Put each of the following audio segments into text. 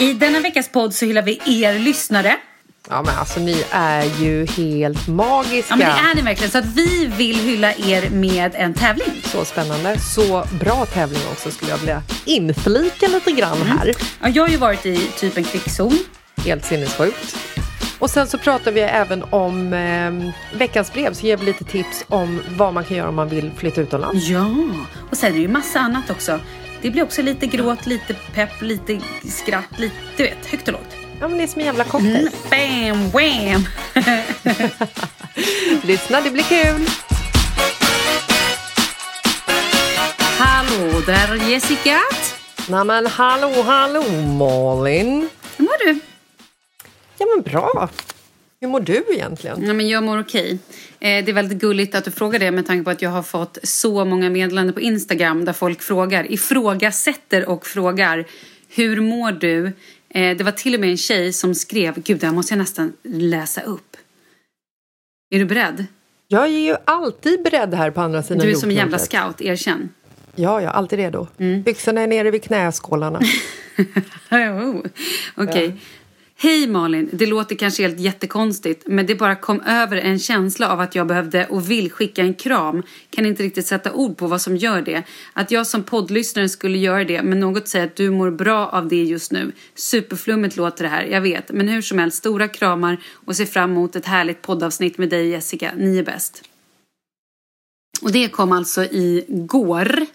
I denna veckas podd så hyllar vi er lyssnare. Ja men alltså ni är ju helt magiska. Ja men det är ni verkligen. Så att vi vill hylla er med en tävling. Så spännande. Så bra tävling också skulle jag vilja inflika lite grann Mm. här. Ja, jag har ju varit i typ en krigszon. Helt sinnessjukt. Och sen så pratar vi även om eh, veckans brev så ger vi lite tips om vad man kan göra om man vill flytta utomlands. Ja, och sen är det ju massa annat också. Det blir också lite gråt, lite pepp, lite skratt, lite, du vet, högt och lågt. Ja men det är som en jävla cocktail. Bam, wham! Lyssna, det blir kul! Hallå där Jessica! Nej men hallå hallå Malin! Hur mår du? Ja men bra! Hur mår du egentligen? Ja, men jag mår okej. Eh, det är väldigt gulligt att du frågar det med tanke på att jag har fått så många meddelanden på Instagram där folk frågar, ifrågasätter och frågar Hur mår du? Eh, det var till och med en tjej som skrev, gud det här måste jag nästan läsa upp. Är du beredd? Jag är ju alltid beredd här på andra sidan Du är som en jävla scout, erkänn. Ja, jag är alltid redo. Mm. Byxorna är nere vid knäskålarna. Oh, Okej. Hej Malin, det låter kanske helt jättekonstigt men det bara kom över en känsla av att jag behövde och vill skicka en kram. Kan inte riktigt sätta ord på vad som gör det. Att jag som poddlyssnare skulle göra det men något säger att du mår bra av det just nu. Superflummigt låter det här, jag vet. Men hur som helst, stora kramar och ser fram emot ett härligt poddavsnitt med dig Jessica. Ni är bäst. Och det kom alltså igår.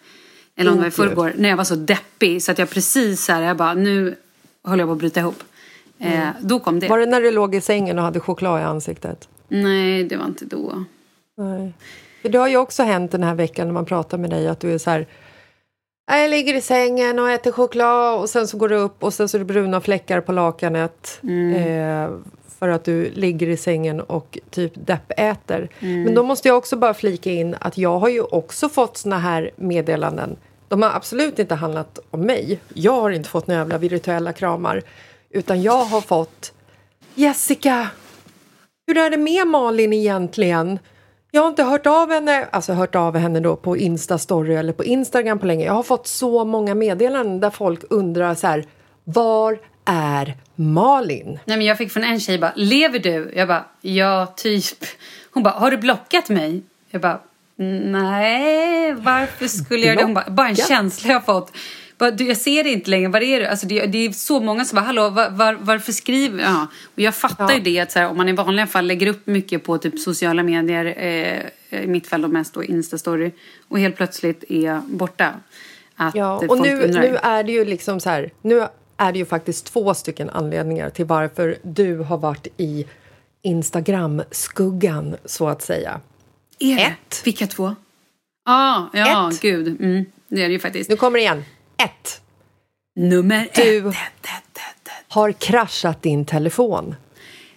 Eller om det var i förrgår. När jag var så deppig så att jag precis här, jag bara nu håller jag på att bryta ihop. Eh, då kom det. Var det när du låg i sängen och hade choklad i ansiktet? Nej, det var inte då. Nej. För det har ju också hänt den här veckan när man pratar med dig att du är så här "Nej, jag ligger i sängen och äter choklad och sen så går du upp och sen så är det bruna fläckar på lakanet eh, för att du ligger i sängen och typ deppäter. Men då måste jag också bara flika in att jag har ju också fått såna här meddelanden. De har absolut inte handlat om mig. Jag har inte fått några jävla virtuella kramar. Utan jag har fått Jessica, hur är det med Malin egentligen? Jag har inte hört av henne, alltså hört av henne då på Instastory eller på Instagram på länge. Jag har fått så många meddelanden där folk undrar så här, var är Malin? Nej, men jag fick från en tjej bara, lever du? Jag bara, ja, typ. Hon bara, har du blockat mig? Jag bara, nej, varför skulle jag det? Hon bara, bara en känsla jag fått. Du, jag ser det inte längre, var är du? Alltså, det, det är så många som bara, hallå, var, var, varför skriver ja. Och jag fattar Ja. ju det att så här, om man i vanliga fall lägger upp mycket på typ sociala medier, eh, i mitt fall då mest då Instastory, och helt plötsligt är borta. Att Ja, eh, och nu, undrar. nu är det ju liksom så här, nu är det ju faktiskt två stycken anledningar till varför du har varit i Instagram-skuggan så att säga. Är det? Ett. Vilka två? Ah, ja, Ett. gud. Mm, det är det ju faktiskt. Nu kommer det igen. Ett. Nummer Du- ett, ett, ett, ett, ett. Har kraschat din telefon.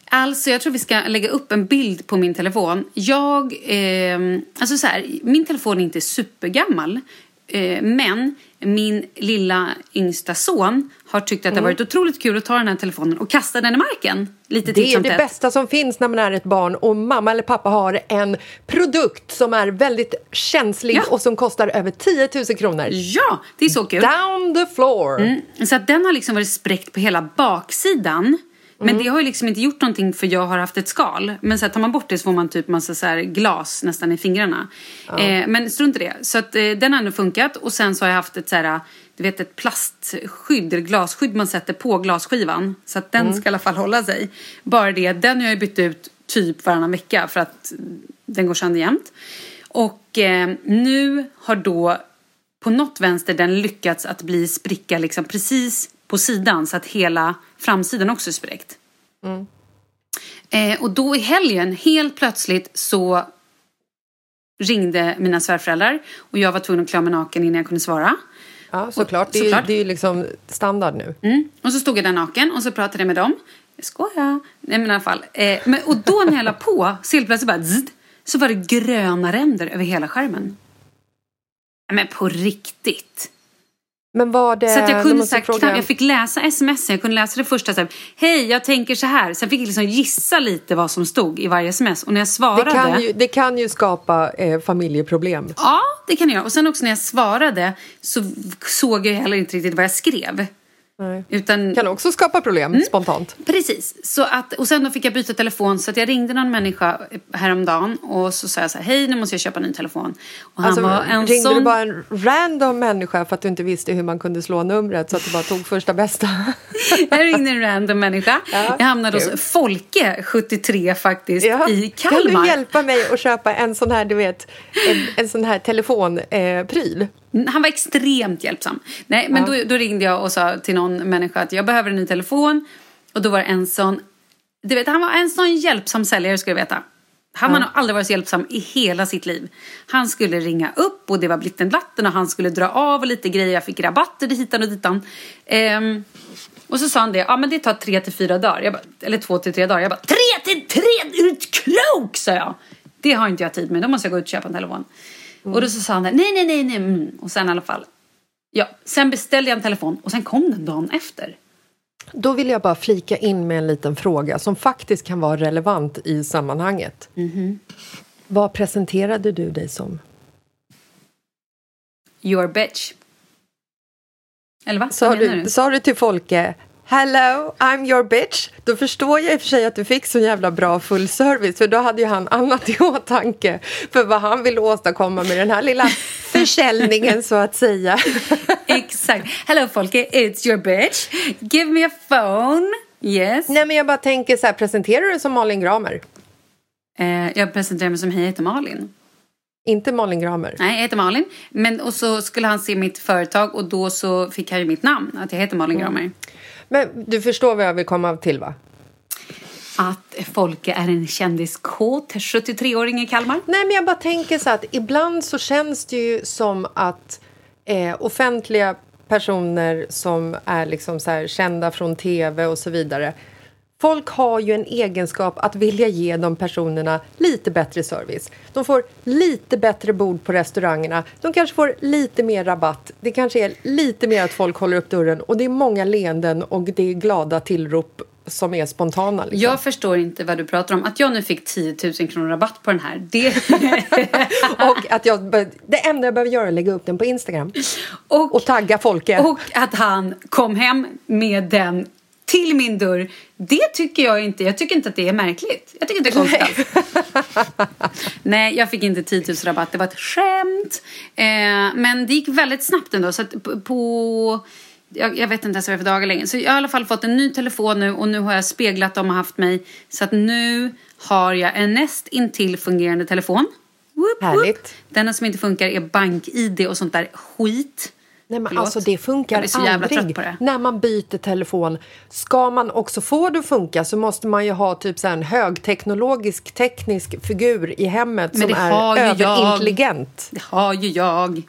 Alltså, jag tror vi ska lägga upp en bild på min telefon. Jag, eh, alltså så här, min telefon är inte supergammal. Eh, men min lilla yngsta son har tyckt att det har varit otroligt kul att ta den här telefonen och kasta den i marken. Lite Det är det bästa som finns när man är ett barn och mamma eller pappa har en produkt som är väldigt känslig Ja. och som kostar över 10 000 kronor. Ja, det är så kul. Down the floor! Mm, så att den har liksom varit spräckt på hela baksidan. Men det har ju liksom inte gjort någonting för jag har haft ett skal. Men så här, tar man bort det så får man typ massa så här glas nästan i fingrarna. Eh, men strunt i det. Så att eh, den har ändå funkat. Och sen så har jag haft ett så här, du vet ett plastskydd eller glasskydd man sätter på glasskivan. Så att den ska i alla fall hålla sig. Bara det, den har jag bytt ut typ varannan vecka för att den går sönder jämt. Och eh, nu har då på något vänster den lyckats att bli spricka liksom precis på sidan så att hela framsidan också är spräckt. Eh, och då i helgen, helt plötsligt så ringde mina svärföräldrar och jag var tvungen att klä mig naken innan jag kunde svara. Ja, såklart. Det är, Såklart. det är ju liksom standard nu. Mm. Och så stod jag där naken och så pratade jag med dem. Jag skojar. Nej men i alla fall. Eh, men, och då när jag la på, så helt plötsligt bara zzz, så var det gröna ränder över hela skärmen. Men på riktigt. Men var det... Så att jag kunde här, fråga- jag fick läsa sms, jag kunde läsa det första så här, hej jag tänker så här. Sen fick jag liksom gissa lite vad som stod i varje sms. Och när jag det, svarade. kan ju, det kan ju skapa eh, familjeproblem. Ja, det kan jag göra. Och sen också när jag svarade så såg jag heller inte riktigt vad jag skrev. Nej. Utan, Kan också skapa problem Mm. spontant. Precis. Så att, och sen då fick jag byta telefon så att jag ringde någon människa häromdagen och så sa jag så här, hej nu måste jag köpa en ny telefon. Och han Alltså, var en ringde sån... du bara en random människa för att du inte visste hur man kunde slå numret så att du bara tog första bästa? Jag ringde en random människa. Ja, jag hamnade hos Folke, 73 faktiskt, Ja. i Kan Kalmar. du hjälpa mig att köpa en sån här, du vet, en, en sån här telefonpryl? Eh? Han var extremt hjälpsam. Nej, men då, då ringde jag och sa till någon människa att jag behöver en ny telefon. Och då var det en sån... Du vet, han var en sån hjälpsam säljare ska du veta. Han har nog aldrig varit så hjälpsam i hela sitt liv. Han skulle ringa upp och det var blitten blatten och han skulle dra av lite grejer. Jag fick rabatter hitan och ditan. Ehm, och så sa han det, ja men det tar tre till fyra dagar. Jag bara, eller två till tre dagar. Jag bara, tre till tre? Är du klok? sa jag. Det har inte jag tid med, då måste jag gå ut och köpa en telefon. Och då så sa han det, nej nej nej nej. Mm. Och sen i alla fall. Ja, sen beställde jag en telefon och sen kom den dagen efter. Då vill jag bara flika in med en liten fråga som faktiskt kan vara relevant i sammanhanget. Mhm. Vad presenterade du dig som? Your bitch. Eller va? Sa Vad du, sa du till Folke Hello, I'm your bitch. Då förstår jag i och för sig att du fick så jävla bra full service för då hade ju han annat i åtanke för vad han ville åstadkomma med den här lilla försäljningen så att säga. Exakt. Hello Folke, it's your bitch. Give me a phone. Yes. Nej men jag bara tänker så här, presenterar du dig som Malin Gramer? Eh, jag presenterar mig som hej, jag heter Malin. Inte Malin Gramer? Nej, jag heter Malin. Men och så skulle han se mitt företag och då så fick han ju mitt namn. Att jag heter Malin Gramer. Men du förstår vad jag vill komma till va? Att Folke är en kändiskåt 73-åring i Kalmar. Nej, men jag bara tänker så att ibland så känns det ju som att eh, offentliga personer som är liksom så här kända från tv och så vidare Folk har ju en egenskap att vilja ge de personerna lite bättre service. De får lite bättre bord på restaurangerna. De kanske får lite mer rabatt. Det kanske är lite mer att folk håller upp dörren. Och det är många leenden och det är glada tillrop som är spontana. Liksom. Jag förstår inte vad du pratar om. Att jag nu fick 10 000 kronor rabatt på den här. Det... Och att jag, det enda jag behöver göra är att lägga upp den på Instagram. och, Och tagga Folke. och att han kom hem med den till min dörr. Det tycker jag inte. Jag tycker inte att det är märkligt. Jag tycker inte det är konstigt. Nej, jag fick inte 10 000 rabatt. Det var ett skämt. Eh, men det gick väldigt snabbt ändå. Så på... jag, jag vet inte ens vad det är för dagar längre. Så jag har i alla fall fått en ny telefon nu och nu har jag speglat dem och haft mig. Så att nu har jag en näst intill fungerande telefon. Woop. Härligt. Enda som inte funkar är bank-id och sånt där skit. Nej, men Förlåt. alltså det Jag funkar blir så jävla aldrig trött på det. när man byter telefon. Ska man också få det att funka så måste man ju ha typ så här en högteknologisk teknisk figur i hemmet som är ju jag. överintelligent. Det har ju jag.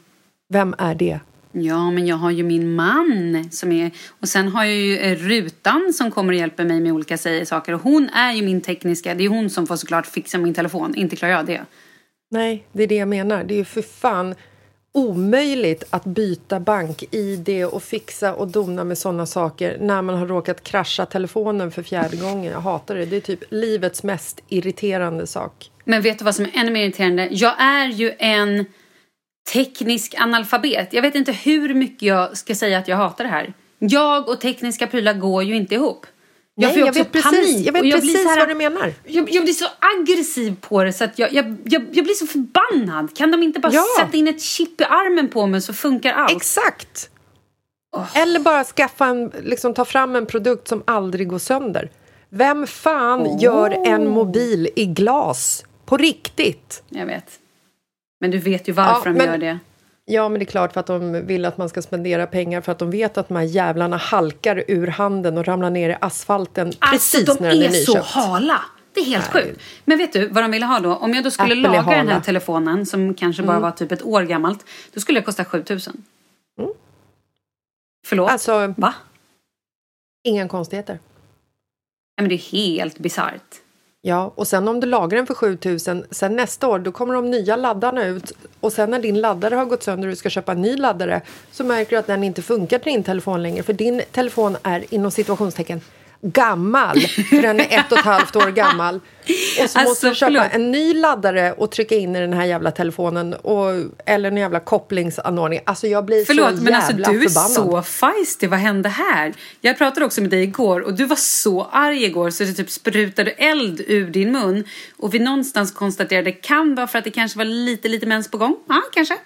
Vem är det? Ja, men jag har ju min man som är... Och sen har jag ju eh, Rutan som kommer och hjälper mig med olika saker. Och hon är ju min tekniska... Det är hon som får såklart fixa min telefon. Inte klarar jag det. Nej, det är det jag menar. Det är ju för fan omöjligt att byta bank-id och fixa och dona med såna saker när man har råkat krascha telefonen för fjärde gången. Jag hatar det. Det är typ livets mest irriterande sak. Men vet du vad som är ännu mer irriterande? Jag är ju en teknisk analfabet. Jag vet inte hur mycket jag ska säga att jag hatar det här. Jag och tekniska prylar går ju inte ihop. Jag, får ju jag vet precis, panik jag vet jag blir precis så här- vad du menar. Jag, jag blir så aggressiv på det så att jag, jag, jag, jag blir så förbannad. Kan de inte bara Ja. sätta in ett chip i armen på mig så funkar allt? Exakt! Eller bara skaffa en, liksom, ta fram en produkt som aldrig går sönder. Vem fan gör en mobil i glas? På riktigt? Jag vet. Men du vet ju varför Ja, de men- gör det. Ja, men det är klart för att de vill att man ska spendera pengar för att de vet att de här jävlarna halkar ur handen och ramlar ner i asfalten Alltså precis de när den är är så nyköpt. hala. Det är helt sjukt. Men vet du vad de ville ha då? Om jag då skulle Apple är laga den här telefonen som kanske bara var typ ett år gammalt. Då skulle det kosta 7000. Förlåt? Alltså, Va? inga konstigheter. Nej, men det är helt bisarrt. Ja, och sen om du lagrar den för 7000, sen nästa år då kommer de nya laddarna ut. Och sen när din laddare har gått sönder och du ska köpa en ny laddare så märker du att den inte funkar till din telefon längre för din telefon är inom situationstecken gammal, för den är ett och ett halvt år gammal. Och så alltså, måste du köpa förlåt. en ny laddare och trycka in i den här jävla telefonen och, eller en jävla kopplingsanordning. Alltså jag blir förlåt, så jävla men alltså, du förbannad. är så feisty, vad hände här? Jag pratade också med dig igår och du var så arg igår så det typ sprutade eld ur din mun. Och vi någonstans konstaterade det kan vara för att det kanske var lite, lite mens på gång. Ja, kanske.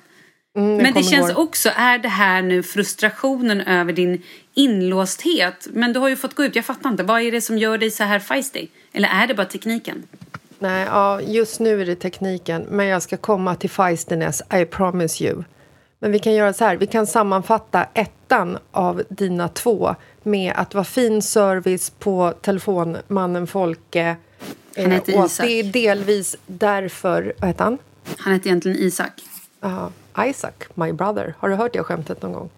Mm, men det känns går. också, är det här nu frustrationen över din inlåsthet? Men du har ju fått gå ut, jag fattar inte. Vad är det som gör dig så här feisty? Eller är det bara tekniken? Nej, ja, just nu är det tekniken. Men jag ska komma till feistiness, I promise you. Men vi kan göra så här, vi kan sammanfatta ettan av dina två med att vara fin service på telefonmannen Folke. Han heter eh, och Isak. Det är delvis därför... Vad heter han? Han heter egentligen Isak. Ja, Isaac, my brother. Har du hört det skämtet någon gång?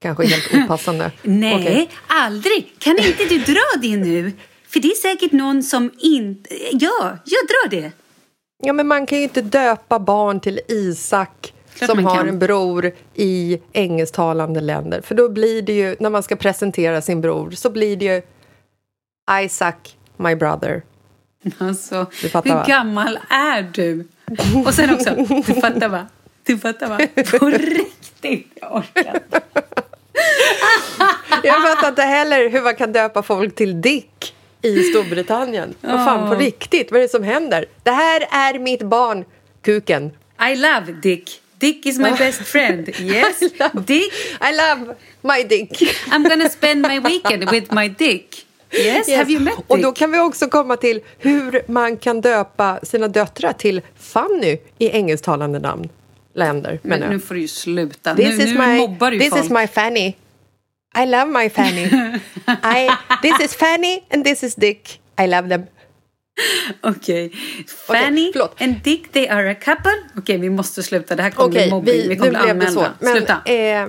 Kanske helt opassande. Nej, okay. aldrig. Kan inte du dra det nu? För det är säkert någon som inte... Ja, jag drar det. Ja, men man kan ju inte döpa barn till Isak Klart som har en bror i engelsktalande länder. För då blir det ju, när man ska presentera sin bror, så blir det ju Isaac, my brother. Alltså, hur va? gammal är du? Och sen också, du fattar va? Du fattar va? På riktigt, jag orkar inte. Jag fattar inte heller hur man kan döpa folk till Dick i Storbritannien. Oh. Vad fan, på riktigt, vad är det som händer? Det här är mitt barn, kuken. I love Dick. Dick is my best friend. Yes, I love, Dick. I love my Dick. I'm gonna spend my weekend with my Dick. Yes, yes. have you met Dick? Och då kan vi också komma till hur man kan döpa sina döttrar till Fanny i engelsktalande namn länder. Men nu får du ju sluta. This nu, nu my, mobbar du This folk. is my Fanny. I love my Fanny. I, this is Fanny and this is Dick. I love them. Okej. Okay. Fanny okay, and Dick, they are a couple. Okej, okay, vi måste sluta. Det här kommer okay, bli mobbing. Vi, vi kommer bli anmälda. Sluta. Eh,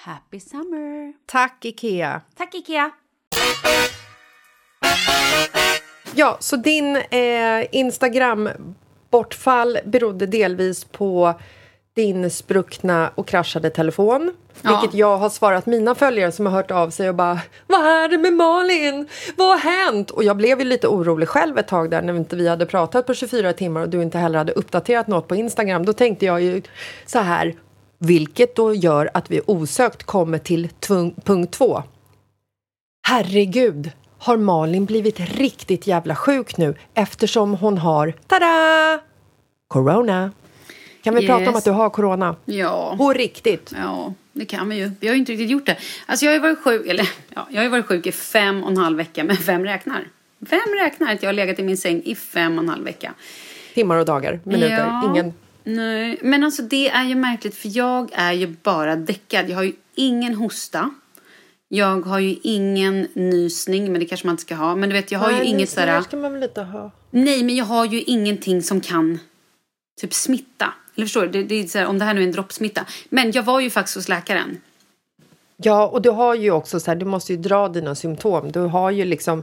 Happy summer! Tack, Ikea! Tack Ikea! Ja, så din eh, Instagram-bortfall berodde delvis på din spruckna och kraschade telefon. Ja. Vilket jag har svarat mina följare som har hört av sig och bara Vad är det med Malin? Vad har hänt? Och jag blev ju lite orolig själv ett tag där när inte vi hade pratat på 24 timmar och du inte heller hade uppdaterat något på Instagram. Då tänkte jag ju så här vilket då gör att vi osökt kommer till punkt två. Herregud, har Malin blivit riktigt jävla sjuk nu eftersom hon har, tada! Corona. Kan vi prata om Yes. att du har corona? Ja. På riktigt? Ja, det kan vi ju. Vi har ju inte riktigt gjort det. Alltså jag har ju varit sjuk, eller ja, jag har varit sjuk i fem och en halv vecka, men vem räknar? Vem räknar att jag har legat i min säng i fem och en halv vecka? Timmar och dagar, minuter, Ja. ingen... Nej, men alltså det är ju märkligt för jag är ju bara däckad. Jag har ju ingen hosta. Jag har ju ingen nysning, men det kanske man inte ska ha. Men du vet, jag har ju inget sådär... sådär... ska man väl inte ha. Nej, men jag har ju ingenting som kan typ smitta. Eller förstår du? Det, det är så här, om det här nu är en droppsmitta. Men jag var ju faktiskt hos läkaren. Ja, och du har ju också så här, du måste ju dra dina symptom. Du har ju liksom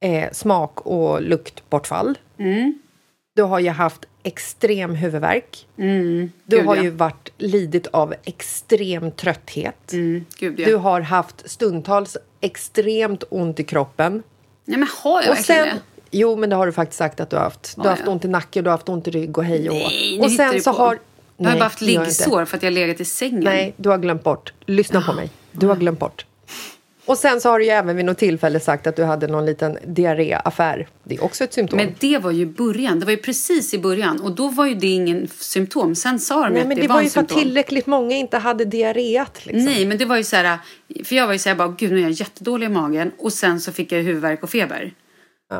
eh, smak och luktbortfall. Mm. Du har ju haft extrem huvudvärk. Mm. Du Gud, har ja. ju varit lidit av extrem trötthet. Mm, gud, ja. Du har haft stundtals extremt ont i kroppen. Nej, men har jag Och sen, det? jo, men det har du faktiskt sagt att du har haft. Du har haft ont i nacke, du har haft ont i rygg och hej och. Nej, Och sen så på. har... Jag har bara haft liggsår för att jag har legat i sängen. Nej, du har glömt bort. Lyssna på mig. Du har glömt bort. Och sen så har du ju även vid något tillfälle sagt att du hade någon liten diarréaffär. Det är också ett symptom. Men det var ju början. Det var ju precis i början. Och då var ju det ingen symptom. Sen sa de Nej, att men det, det var var ju för att tillräckligt många inte hade diarréat. Liksom. Nej, men det var ju så här... För jag var ju så här, bara, gud nu är jag jättedålig i magen. Och sen så fick jag huvudvärk och feber.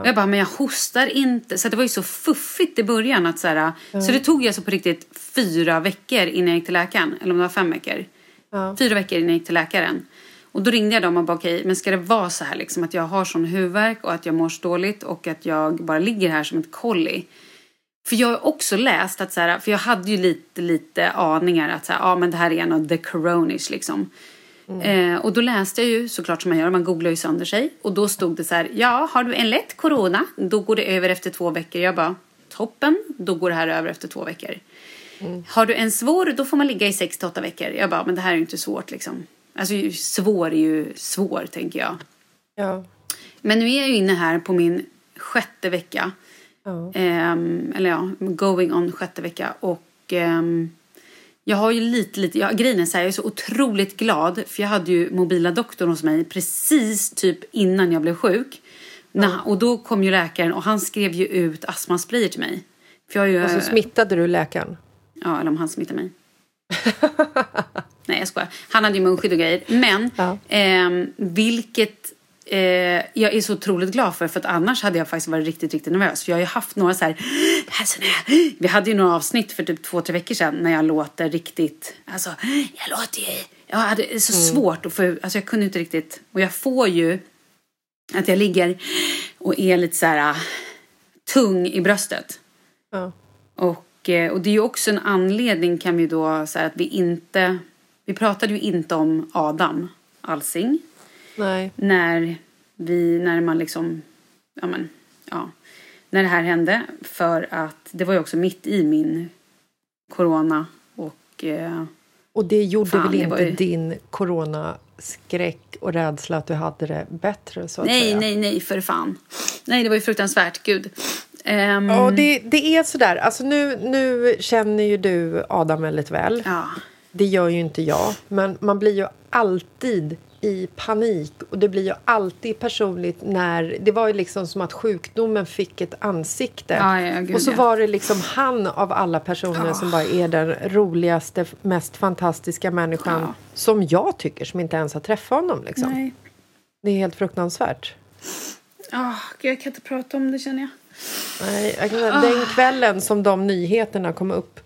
Och jag bara, men jag hostar inte. Så det var ju så fuffigt i början. Att så, här, så det tog ju alltså på riktigt fyra veckor innan jag gick till läkaren. Eller om det var fem veckor. Fyra veckor innan jag gick till läkaren. Och då ringde jag dem och bara, okej, men ska det vara så här liksom att jag har sån huvudvärk och att jag mår så dåligt och att jag bara ligger här som ett kolli. För jag har också läst att så här, för jag hade ju lite, lite aningar att så här, ja men det här är en av the coronish liksom. Eh, och då läste jag ju såklart som man gör, man googlar ju sönder sig. Och då stod det så här, ja har du en lätt corona, då går det över efter två veckor. Jag bara, toppen, då går det här över efter två veckor. Har du en svår, då får man ligga i sex till åtta veckor. Jag bara, men det här är ju inte svårt liksom. Alltså svår är ju svår tänker jag. Ja. Men nu är jag ju inne här på min sjätte vecka. Ja. Ehm, eller ja, going on sjätte vecka. Och ehm, jag har ju lite, lite, jag, grejen är så här, jag är så otroligt glad. För jag hade ju mobila doktorn hos mig precis typ innan jag blev sjuk. När, och då kom ju läkaren och han skrev ju ut astmasprayer till mig. För jag ju, Och så smittade du läkaren. Ja, eller om han smittar mig. Nej, jag skojar. Han hade ju munskydd och grejer. Men Ja. ehm, vilket eh, jag är så otroligt glad för. För att annars hade jag faktiskt varit riktigt, riktigt nervös. För jag har ju haft några så här... Det här vi hade ju några avsnitt för typ två, tre veckor sedan när jag låter riktigt... Alltså, jag låter ju... Jag hade så svårt att få Alltså jag kunde inte riktigt... Och jag får ju att jag ligger och är lite så här tung i bröstet. Ja. Och, eh, och det är ju också en anledning kan vi då säga att vi inte... Vi pratade ju inte om Adam Alsing Nej. när vi, när man liksom, ja men, ja, när det här hände. För att det var ju också mitt i min corona och eh, Och det gjorde Fan, väl inte ju- din coronaskräck och rädsla att du hade det bättre? Så att nej, säga. nej, nej för fan. Nej, det var ju fruktansvärt, gud. Ehm, Ja, det, det är sådär. Alltså nu, nu känner ju du Adam väldigt väl. ja. Det gör ju inte jag, men man blir ju alltid i panik och det blir ju alltid personligt när... Det var ju liksom som att sjukdomen fick ett ansikte. Ja, ja, gud, och så ja. var det liksom han av alla personer som bara är den roligaste, mest fantastiska människan Ja. som jag tycker, som inte ens har träffat honom. Liksom. Nej. Det är helt fruktansvärt. Oh, gud, jag kan inte prata om det känner jag. Nej, jag kan Den kvällen som de nyheterna kom upp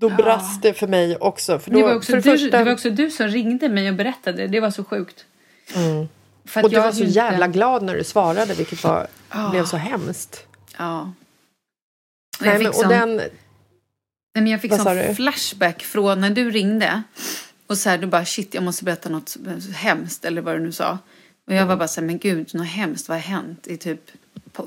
då brast det för mig också. För då, Det var, också för du, första, det var också du som ringde mig och berättade. Det var så sjukt. För att och du jag var så inte- jävla glad när du svarade, vilket var, blev så hemskt. Ja. Och Nej, jag men, fick, och sån, den, nej, men jag fick sån du? flashback från när du ringde. Och så här, du bara shit, jag måste berätta något hemskt eller vad du nu sa. Och jag var bara så här, men gud, något hemskt, vad har hänt i typ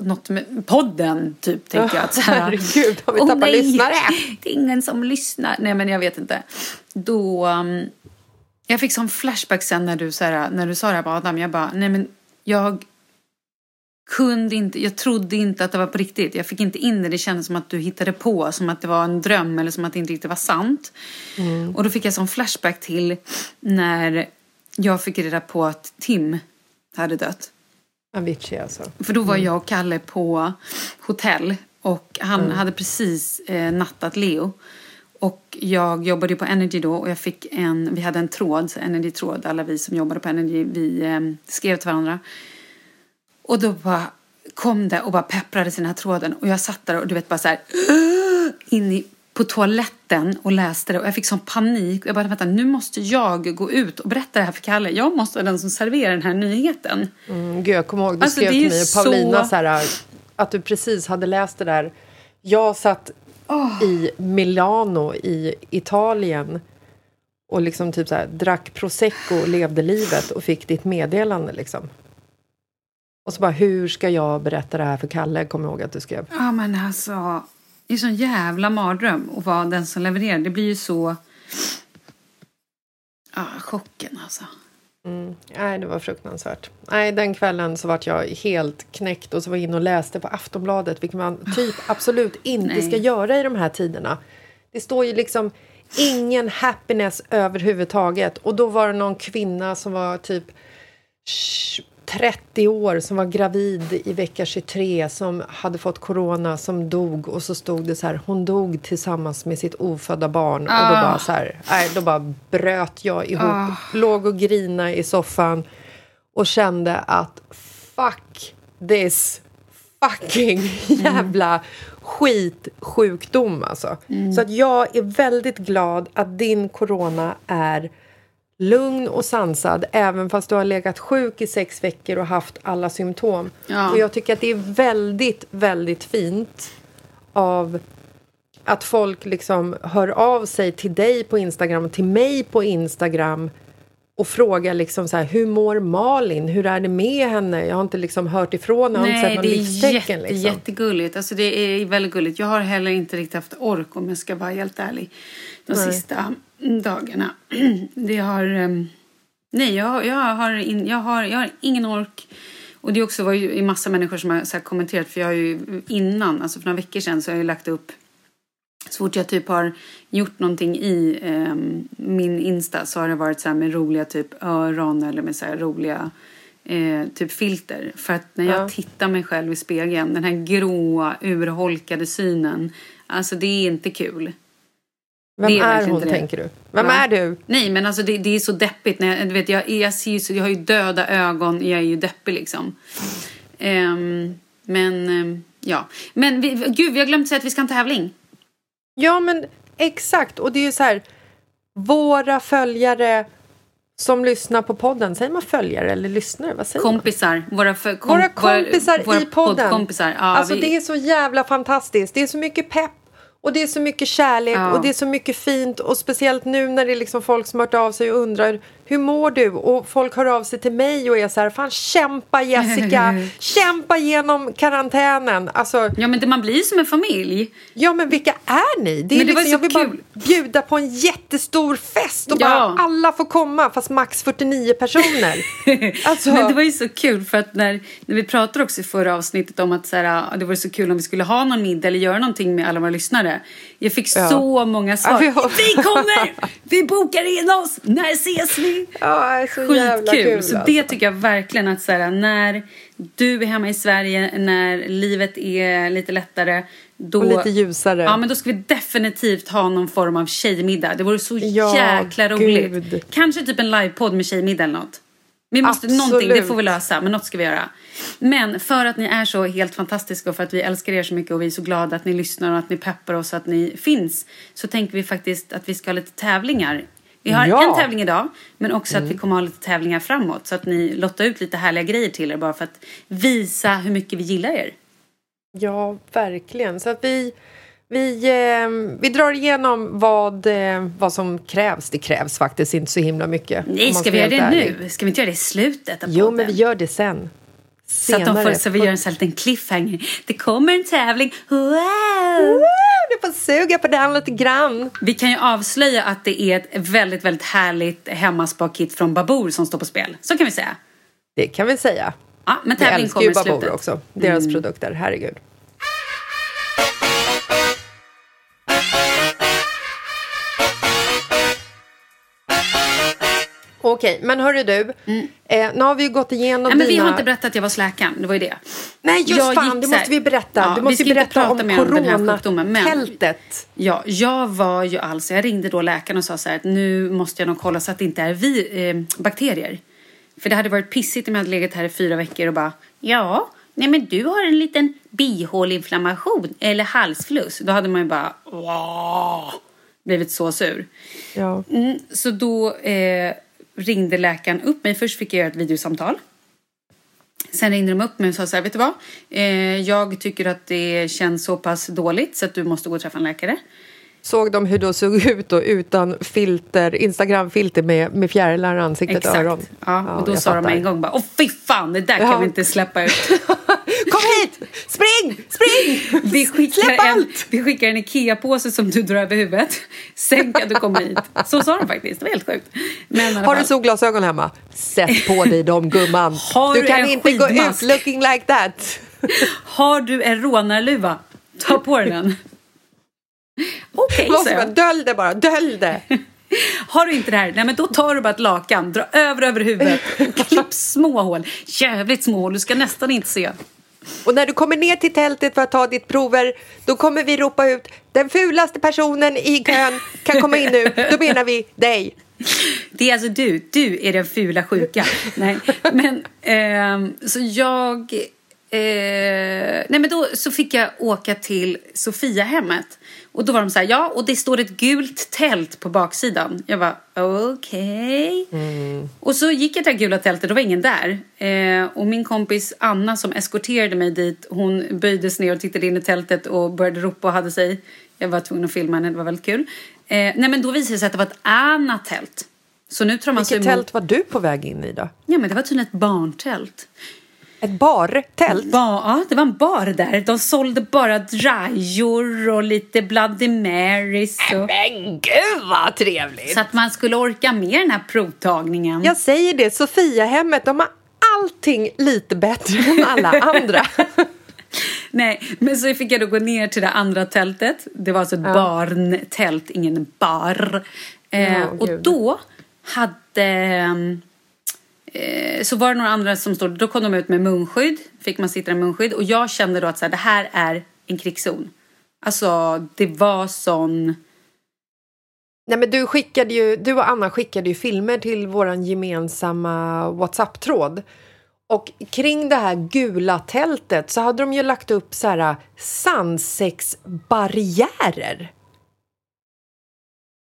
något med podden, typ, tänkte jag. Att, så här, herregud, har vi "Åh, tappat nej, lyssnare? Det är ingen som lyssnar. Nej, men jag vet inte. Då... um, jag fick sån flashback sen när du, så här, när du sa det här på Adam. Jag bara, nej men jag kunde inte, jag trodde inte att det var på riktigt. Jag fick inte in det. Det kändes som att du hittade på, som att det var en dröm eller som att det inte riktigt var sant. Och då fick jag sån flashback till när jag fick reda på att Tim hade dött. Avicii alltså. För då var jag och Kalle på hotell och han hade precis eh, nattat Leo. Och jag jobbade på Energy då och jag fick en, vi hade en tråd, Energy-tråd, alla vi som jobbade på Energy, vi eh, skrev till varandra. Och då bara kom det och bara den här tråden och jag satt där och du vet bara så här in i, på toaletten och läste det och jag fick sån panik. Jag bara vänta nu måste jag gå ut och berätta det här för Kalle. Jag måste vara den som serverar den här nyheten. Mm, gud, jag kommer ihåg, du Alltså, skrev till mig och Paulina så- så här, att du precis hade läst det där. Jag satt i Milano i Italien och liksom typ så här, drack prosecco och levde livet och fick ditt meddelande. Liksom. Och så bara, hur ska jag berätta det här för Kalle? Kommer jag ihåg att du skrev. Ja men alltså, det är sån jävla mardröm att vara den som levererar. Det blir ju så... Ja, chocken alltså. Nej, det var fruktansvärt. Nej, den kvällen så vart jag helt knäckt och så var jag inne och läste på Aftonbladet, vilket man typ absolut inte Nej. ska göra i de här tiderna. Det står ju liksom ingen happiness överhuvudtaget. Och då var det någon kvinna som var typ 30 år som var gravid i vecka 23 som hade fått corona som dog och så stod det så här hon dog tillsammans med sitt ofödda barn och då Ah. bara så här nej, då bara bröt jag ihop låg och grina i soffan och kände att fuck this fucking jävla skitsjukdom alltså. Så att jag är väldigt glad att din corona är lugn och sansad även fast du har legat sjuk i sex veckor och haft alla symptom. Ja. Och jag tycker att det är väldigt, väldigt fint av att folk liksom hör av sig till dig på Instagram och till mig på Instagram och frågar liksom så här, hur mår Malin? Hur är det med henne? Jag har inte liksom hört ifrån, inte Nej, det är jätte, liksom. jättegulligt. Alltså det är väldigt gulligt. Jag har heller inte riktigt haft ork om jag ska vara helt ärlig. De Nej. sista dagarna. Det har... ehm, nej, jag, jag, har in, jag, har, jag har ingen ork. Och det också var ju en massa människor som har kommenterat. För jag har ju innan, alltså för några veckor sedan, så har jag ju lagt upp så fort jag typ har gjort någonting i ehm, min Insta så har det varit så här med roliga typ öron eller med så roliga eh, typ filter. För att när jag Ja. tittar mig själv i spegeln, den här gråa, urholkade synen. Alltså det är inte kul. Vem det är är, hon, tänker du? Vem Va? är du? Nej men alltså det, det är så deppigt. När jag, du vet, jag, jag, ser jag har ju döda ögon, jag är ju deppig liksom. Ehm, men ehm, ja. Men vi, gud, vi har glömt säga att vi ska ha en tävling. Ja, men exakt. Och det är ju så här, våra följare som lyssnar på podden, säger man följare eller lyssnare? Vad säger man? Kompisar. Våra, för, kom, Våra kompisar våra i podden. poddkompisar. Ja, alltså vi, det är så jävla fantastiskt. Det är så mycket pepp och det är så mycket kärlek Ja. och det är så mycket fint och speciellt nu när det är liksom folk som hört av sig och undrar hur mår du? Och folk hör av sig till mig och är så här, fan kämpa Jessica, kämpa genom karantänen. Alltså, Ja, men det, man blir som en familj. ja men vilka är ni? Det är Men det var liksom, så jag vill bara kul. bjuda på en jättestor fest och Ja. bara alla får komma fast max 49 personer. Alltså, Men det var ju så kul för att när, när vi pratade också i förra avsnittet om att så här, det vore så kul om vi skulle ha någon middag eller göra någonting med alla våra lyssnare. Jag fick Ja. så många svar. Ja, vi vi, kommer! Vi bokar in oss! När ses vi? Ja, så jävla Skitkul! kul. så alltså. det tycker jag verkligen att så här, när du är hemma i Sverige, när livet är lite lättare. Då, Och lite ljusare. Ja, men då ska vi definitivt ha någon form av tjejmiddag. Det vore så Ja, jäkla roligt. gud. Kanske typ en livepodd med tjejmiddag eller något. Vi måste, någonting, det får vi lösa, men något ska vi göra. Men för att ni är så helt fantastiska och för att vi älskar er så mycket och vi är så glada att ni lyssnar och att ni peppar oss och att ni finns så tänker vi faktiskt att vi ska ha lite tävlingar. Vi har Ja. en tävling idag, men också att vi kommer ha lite tävlingar framåt så att ni lottar ut lite härliga grejer till er bara för att visa hur mycket vi gillar er. Ja, verkligen. Så att vi, vi, eh, vi drar igenom vad, eh, vad som krävs. Det krävs faktiskt inte så himla mycket. Nej, ska vi göra det ärlig. nu? Ska vi inte göra det i slutet av Jo, podden? men vi gör det sen. Så att de får, så vi gör en sån här liten cliffhanger. Det kommer en tävling. Wow! Wow, du får suga på den lite grann. Vi kan ju avslöja att det är ett väldigt, väldigt härligt hemmaspakit från Babour som står på spel. Så kan vi säga. Det kan vi säga. Ja, men tävling älskar kommer ju i slutet. också. Deras produkter, herregud. Okej, men hörru du. Eh, nu har vi ju gått igenom Mm. Nej, men vi dina... har inte berättat att jag var släkaren. Det var ju det. Nej, just Jag fan, det måste vi berätta. Ja, du vi måste inte berätta om sjukdomen, men- coronatältet. Ja, jag var ju alltså, jag ringde då läkaren och sa så här att nu måste jag nog kolla så att det inte är vi, eh, bakterier. För det hade varit pissigt om jag hade legat här i fyra veckor och bara ja, nej men du har en liten bihåleinflammation eller halsfluss. Då hade man ju bara "Åh", blivit så sur. Ja. Mm, så då eh, ringde läkaren upp mig. Först fick jag göra ett videosamtal. Sen ringde de upp mig och sa så här, vet du vad? Eh, jag tycker att det känns så pass dåligt så att du måste gå och träffa en läkare. Såg de hur du såg ut då, utan filter, Instagram-filter med, med fjärilar i ansiktet och Exakt. öron? Ja, och då jag sa de fattar. en gång bara, åh fy fan, det där kan Ja. vi inte släppa ut. Kom hit! Spring! Spring! Vi skickar, Släpp en, allt! vi skickar en Ikea-påse som du drar över huvudet. Sen kan du komma hit. Så sa de faktiskt, det var helt sjukt. Men Har du solglasögon hemma? Sätt på dig dem, gumman. Har du kan inte gå skidmask? ut looking like that. Har du en rånarluva? Ta på dig den. Okej, ska- jag. Dölj det bara, dölj det. Har du inte det här, nej men då tar du bara ett lakan, dra över över huvudet klipp små hål. Jävligt små hål, du ska nästan inte se. Och när du kommer ner till tältet för att ta ditt prover, då kommer vi ropa ut den fulaste personen i kön kan komma in nu. Då menar vi dig. Det är alltså du, du är den fula sjuka. Nej, men eh, så jag... Eh, nej men då så fick jag åka till Sofiahemmet. Och då var de så här, ja och det står ett gult tält på baksidan. Jag var okej. Och så gick jag till det gula tältet, då var ingen där. Eh, och min kompis Anna som eskorterade mig dit, hon böjdes ner och tittade in i tältet och började ropa och hade sig. Jag var tvungen att filma henne, det var väldigt kul. Eh, nej men då visade det sig att det var ett annat tält. Så nu tror man sig Vilket emot- tält var du på väg in i då? Ja men det var tydligen ett barntält. Ett bartält? Ba, ja, det var en bar där. De sålde bara drajor och lite Bloody Marys. Och, Men gud vad trevligt! så att man skulle orka med den här provtagningen. Jag säger det, Sofiahemmet, de har allting lite bättre än alla andra. Nej, men så fick jag då gå ner till det andra tältet. Det var alltså ett barntält, ingen bar. Eh, Ja, och gud. då hade... Eh, så var det några andra som stod, då kom de ut med munskydd. Fick man sitta i munskydd. Och jag kände då att så här, det här är en krigszon. Alltså, det var sån... Nej, men du, skickade ju, du och Anna skickade ju filmer till vår gemensamma Whatsapp-tråd. Och kring det här gula tältet så hade de ju lagt upp så här sandsexbarriärer.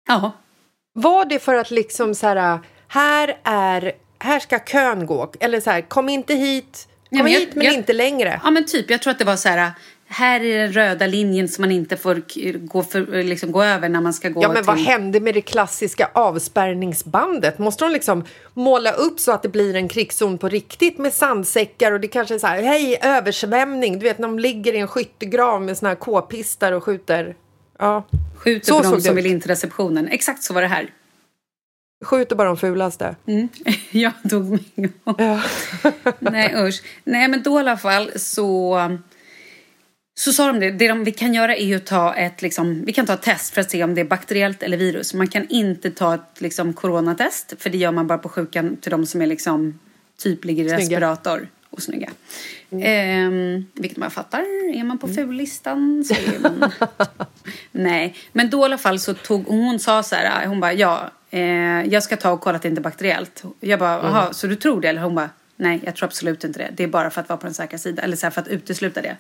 Ja, Var det för att liksom så här, här är, här ska kön gå, eller så här, kom inte hit Kom men jag- hit men jag- inte längre. Ja men typ, jag tror att det var så här. Här är den röda linjen som man inte får gå, för, liksom, gå över när man ska gå Ja, men till... vad hände med det klassiska avspärrningsbandet? Måste de liksom måla upp så att det blir en krigszon på riktigt med sandsäckar och det kanske är så här, hej, översvämning. Du vet när de ligger i en skyttegrav med såna här k-pistar och skjuter. Ja, Skjuter Så på de som ut. vill in till receptionen. Exakt så var det här. Skjuter bara de fulaste. Mm. jag dog gång. Ja. Nej usch. Nej men då i alla fall så så sa de det, det de, vi kan göra är ju att ta ett, liksom, vi kan ta ett test för att se om det är bakteriellt eller virus. Man kan inte ta ett liksom, coronatest för det gör man bara på sjukan till de som är liksom, typ ligger i Snygga. respirator och snygga. Ehm, vilket man fattar, är man på fullistan så är man... Nej, men då i alla fall så tog hon sa så här, hon bara ja, eh, jag ska ta och kolla att det inte är bakteriellt. Jag bara, jaha, så du tror det? Eller hon bara, nej, jag tror absolut inte det. Det är bara för att vara på den säkra sidan, eller så här, för att utesluta det.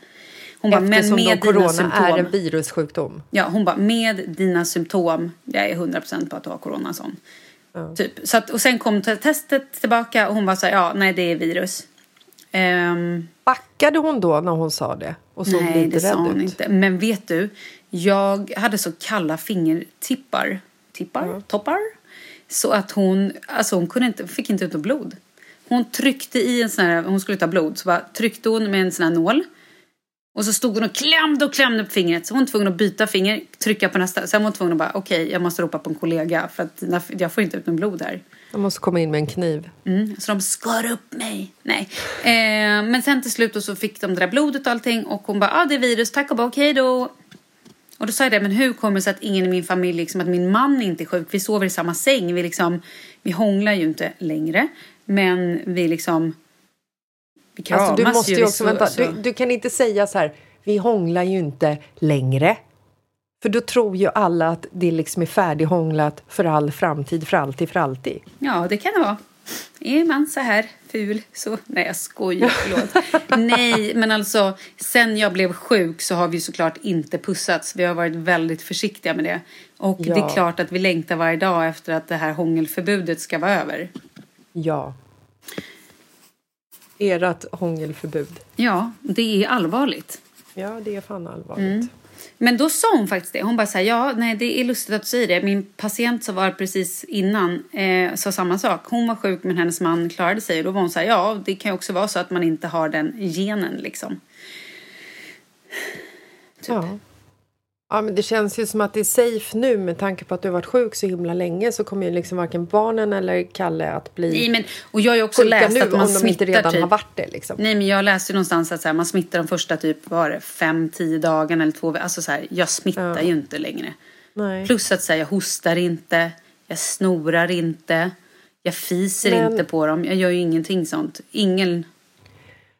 Hon bara, men Eftersom med då corona symptom. är en virussjukdom. Ja, hon bara, med dina symptom, jag är 100% på att du har corona sån. Typ. Så att, och sen kom te- testet tillbaka och hon var så här, ja, nej det är virus. Ehm, Backade hon då när hon sa det? Och såg nej, lite det sa hon ut? inte. Men vet du, jag hade så kalla fingertippar, tippar, toppar. Så att hon, alltså hon kunde inte, fick inte ut något blod. Hon tryckte i en sån här, hon skulle ta blod, så bara tryckte hon med en sån här nål. Och så stod hon och klämde och klämde på fingret. Så hon var tvungen att byta finger, trycka på nästa. Sen var hon tvungen att bara, okej, jag måste ropa på en kollega för att jag får inte ut något blod här. Jag måste komma in med en kniv. Mm, så de skar upp mig. Nej. Eh, men sen till slut så fick de det där blodet och allting och hon bara, ah, det är virus, tack och bara okej då. Och då sa jag det, men hur kommer det sig att ingen i min familj, liksom, att min man inte är sjuk? Vi sover i samma säng, vi liksom, vi hånglar ju inte längre. Men vi liksom, vi kramas Alltså, du måste ju också, så- vänta, så- du, du kan inte säga så här, vi hånglar ju inte längre. För då tror ju alla att det liksom är färdighånglat för all framtid, för alltid, för alltid. Ja, det kan det vara. Är man så här ful så... Nej, jag skojar. Förlåt. Nej, men alltså sen jag blev sjuk så har vi såklart inte pussats. Vi har varit väldigt försiktiga med det. Och det Ja. är klart att vi längtar varje dag efter att det här hångelförbudet ska vara över. Ja. Ert hångelförbud. Ja, det är allvarligt. Ja, det är fan allvarligt. Men då sa hon faktiskt det. Hon bara så här, ja, nej det är lustigt att du säger det. Min patient som var precis innan eh, sa samma sak. Hon var sjuk men hennes man klarade sig. Och då var hon så här, ja det kan ju också vara så att man inte har den genen liksom. Typ. Ja ja, men det känns ju som att det är safe nu med tanke på att du har varit sjuk så himla länge så kommer ju liksom varken barnen eller Kalle att bli Nej, men, och jag har ju också läst nu att man om de inte smittar redan typ. har varit det. Liksom. Nej men jag läste ju någonstans att så här, man smittar de första typ, var det, fem, tio dagarna eller två Alltså så här, jag smittar Ja. ju inte längre. Nej. Plus att säga jag hostar inte, jag snorar inte, jag fiser Men- inte på dem. Jag gör ju ingenting sånt. Ingen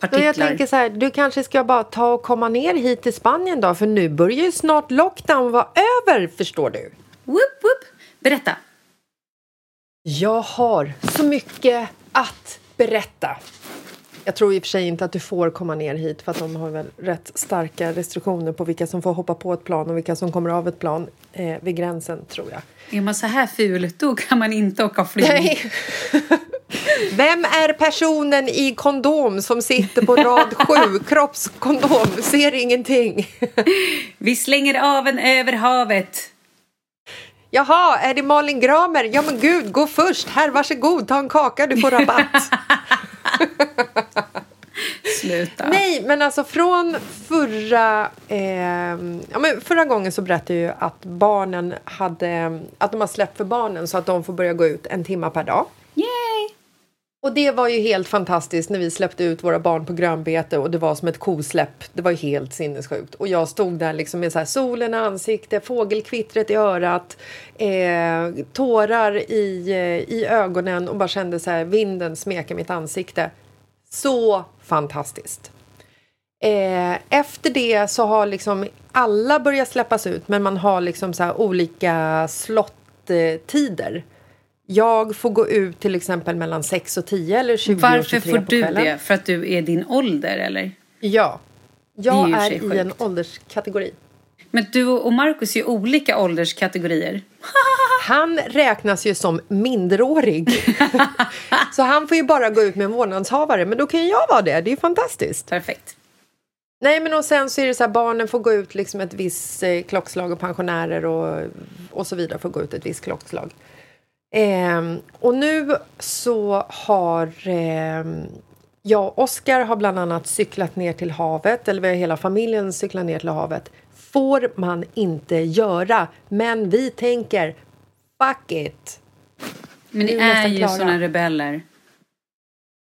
partiklar. jag tänker så här, du kanske ska bara ta och komma ner hit till Spanien då för nu börjar ju snart lockdown vara över förstår du. Whoop, whoop. Berätta. Jag har så mycket att berätta. Jag tror i och för sig inte att du får komma ner hit för att de har väl rätt starka restriktioner på vilka som får hoppa på ett plan och vilka som kommer av ett plan eh, vid gränsen tror jag. Är man så här ful, då kan man inte åka flyg. Nej. Vem är personen i kondom som sitter på rad sju? Kroppskondom, ser ingenting. Vi slänger av en över havet. Jaha, är det Malin Gramer? Ja men gud, gå först. Här, varsågod, ta en kaka, du får rabatt. Sluta. Nej, men alltså från förra... Eh, ja, men förra gången så berättade jag ju att barnen hade... Att de har släppt för barnen så att de får börja gå ut en timme per dag. Och det var ju helt fantastiskt när vi släppte ut våra barn på grönbete och det var som ett kosläpp. Det var ju helt sinnessjukt. Och jag stod där liksom med så här solen i ansiktet, fågelkvittret i örat, eh, tårar i, eh, i ögonen och bara kände så här vinden smeka mitt ansikte. Så fantastiskt. Eh, efter det så har liksom alla börjat släppas ut men man har liksom så här olika slottider. Eh, jag får gå ut till exempel mellan 6 och 10 eller 20 och Varför 23 får du det? För att du är din ålder, eller? Ja. Är Jag är sig i en ålderskategori. Men du och Markus är ju olika ålderskategorier. han räknas ju som minderårig. så han får ju bara gå ut med en vårdnadshavare. Men då kan jag vara det. Det är fantastiskt. Perfekt. Nej, men och sen så är det så här, barnen får gå ut liksom ett visst eh, klockslag och pensionärer och, och så vidare får gå ut ett visst klockslag. Eh, och nu så har eh, jag och Oskar har bland annat cyklat ner till havet, eller vi har hela familjen cyklat ner till havet. Får man inte göra, men vi tänker fuck it. Men ni är är ju såna rebeller.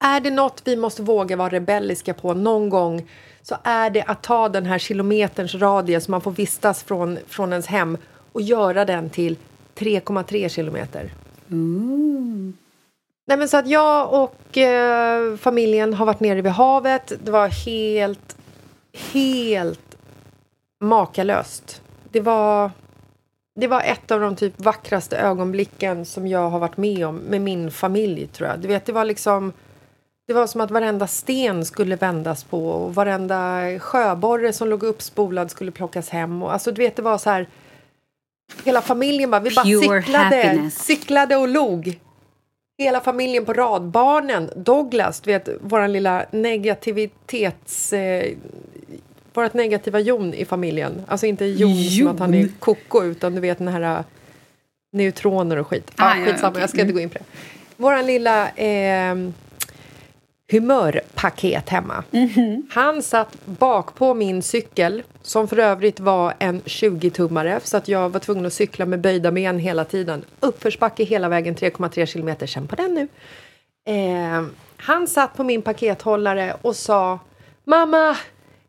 Är det något vi måste våga vara rebelliska på någon gång så är det att ta den här kilometerns radie som man får vistas från, från ens hem och göra den till 3,3 kilometer. Mm. Nej, men så att jag och eh, familjen har varit nere vid havet. Det var helt, helt makalöst. Det var, det var ett av de typ vackraste ögonblicken som jag har varit med om med min familj, tror jag. Du vet, det var liksom... Det var som att varenda sten skulle vändas på och varenda sjöborre som låg uppspolad skulle plockas hem. Och, alltså, du vet, det var så här... Hela familjen bara, vi bara Pure cyklade, happiness. cyklade och log. Hela familjen på rad. Barnen, Douglas, du vet, vår lilla negativitets... Eh, vårt negativa jon i familjen. Alltså inte jon, som att han är Jon? koko, utan du vet den här eh, neutroner och skit. Ah, Ah, ja, skitsamma, okej. jag ska inte gå in på det. Vår lilla eh, humörpaket hemma. Han satt bak på min cykel, som för övrigt var en 20-tummare så att jag var tvungen att cykla med böjda ben hela tiden. Uppförsbacke hela vägen, 3,3 kilometer. Känn på den nu. Eh, han satt på min pakethållare och sa Mamma,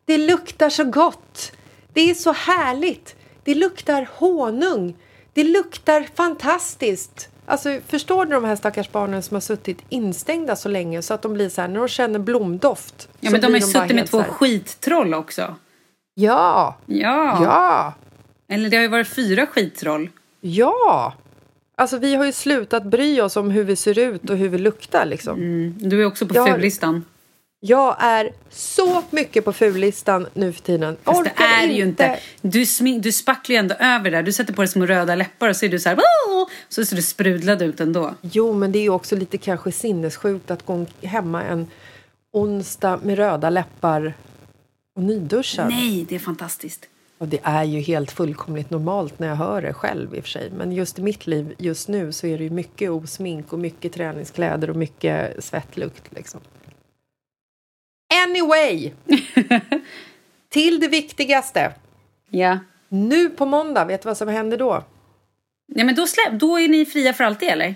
det luktar så gott. Det är så härligt. Det luktar honung. Det luktar fantastiskt. Alltså, förstår du de här stackars barnen som har suttit instängda så länge så att de blir så här, när de känner blomdoft. Ja, men de har ju suttit med två skittroll också. Ja, Ja. ja, Eller det har ju varit fyra skittroll. ja. Alltså vi har ju slutat bry oss om hur vi ser ut och hur vi luktar liksom. Mm. Du är också på Jag fullistan. Jag är så mycket på fullistan nu för tiden. Fast det är ju inte. Du, du spacklar ju ändå över där. Du sätter på dig små röda läppar och så är du så här... Så ser du sprudlad ut ändå. Jo, men det är ju också lite kanske sinnessjukt att gå hemma en onsdag med röda läppar och nyduschad. Nej, det är fantastiskt. Och det är ju helt fullkomligt normalt när jag hör det själv i och för sig. Men just i mitt liv just nu så är det ju mycket osmink och mycket träningskläder och mycket svettlukt liksom. Anyway! Till det viktigaste. Ja. Nu på måndag, vet du vad som händer då? Ja, men då, släpp, då är ni fria för alltid, eller?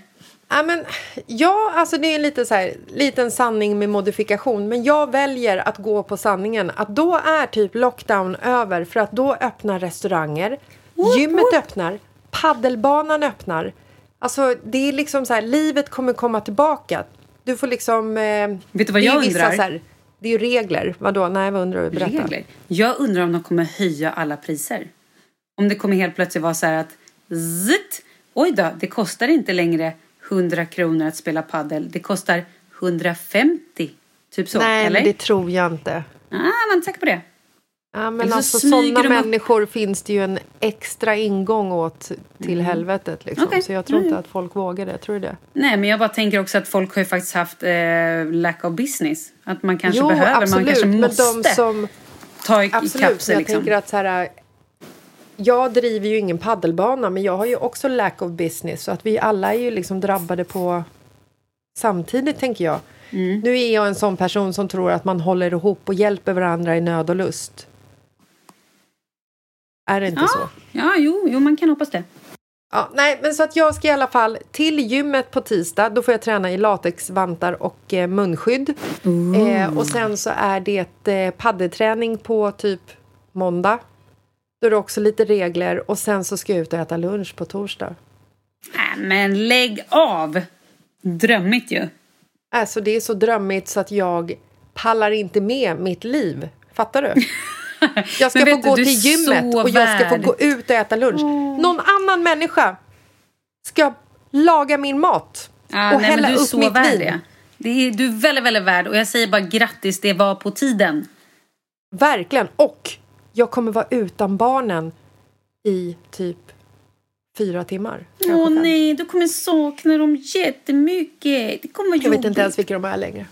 Ja, men, ja, alltså det är en lite så här, liten sanning med modifikation. Men jag väljer att gå på sanningen. Att då är typ lockdown över för att då öppnar restauranger. Gymmet öppnar. Paddelbanan öppnar. Alltså det är liksom så här, livet kommer komma tillbaka. Du får liksom... Eh, Vet du vad jag vissa undrar? Här, det är ju regler. Vadå? Nej, vad undrar du? Berätta. Regler. Jag undrar om de kommer höja alla priser. Om det kommer helt plötsligt vara så här att zitt, oj då, det kostar inte längre 100 kronor att spela paddel. Det kostar 150. Typ så, Nej, eller? det tror jag inte. Ah, man är inte säker på det. Ja, men så alltså smyger sådana de människor finns det ju en extra ingång åt till helvetet. Liksom. Mm. Okej. Så jag tror inte Mm. att folk vågar det. Tror du det? Nej, men jag bara tänker också att folk har ju faktiskt haft eh, lack of business. Att man kanske jo, behöver, absolut. man kanske men måste de som... ta i, Absolut, men sig jag liksom. tänker att så här... Jag driver ju ingen paddelbana, men jag har ju också lack of business. Så att vi alla är ju liksom drabbade på samtidigt, tänker jag. Mm. Nu är jag en sån person som tror att man håller ihop och hjälper varandra i nöd och lust. Är det inte Ja. så? Ja, jo, jo, man kan hoppas det. Ja, nej, men så att jag ska i alla fall till gymmet på tisdag. Då får jag träna i latexvantar och eh, munskydd. Eh, och sen så är det eh, paddelträning på typ måndag. Då är det också lite regler. Och sen så ska jag ut och äta lunch på torsdag. Äh, men lägg av! Drömmigt ju. Alltså det är så drömmigt så att jag pallar inte med mitt liv. Fattar du? Jag ska få gå du till gymmet och jag ska få gå ut och äta lunch. Någon annan människa ska laga min mat Ja, och nej, hälla upp mitt värd vin. det. är, du är väldigt, väldigt värd. Och jag säger bara grattis, det var på tiden. Verkligen. Och jag kommer vara utan barnen i typ fyra timmar. Åh nej, du kommer sakna dem jättemycket. Det kommer vara Jag vet inte ens vilka de är längre.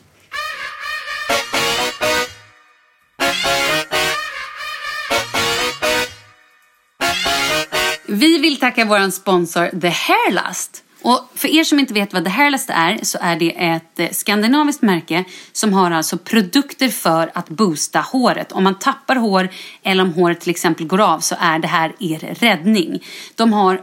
Vill tacka vår sponsor The Hairlust. Och för er som inte vet vad The Hairlust är så är det ett eh, skandinaviskt märke som har alltså produkter för att boosta håret. Om man tappar hår eller om håret till exempel går av så är det här er räddning. De har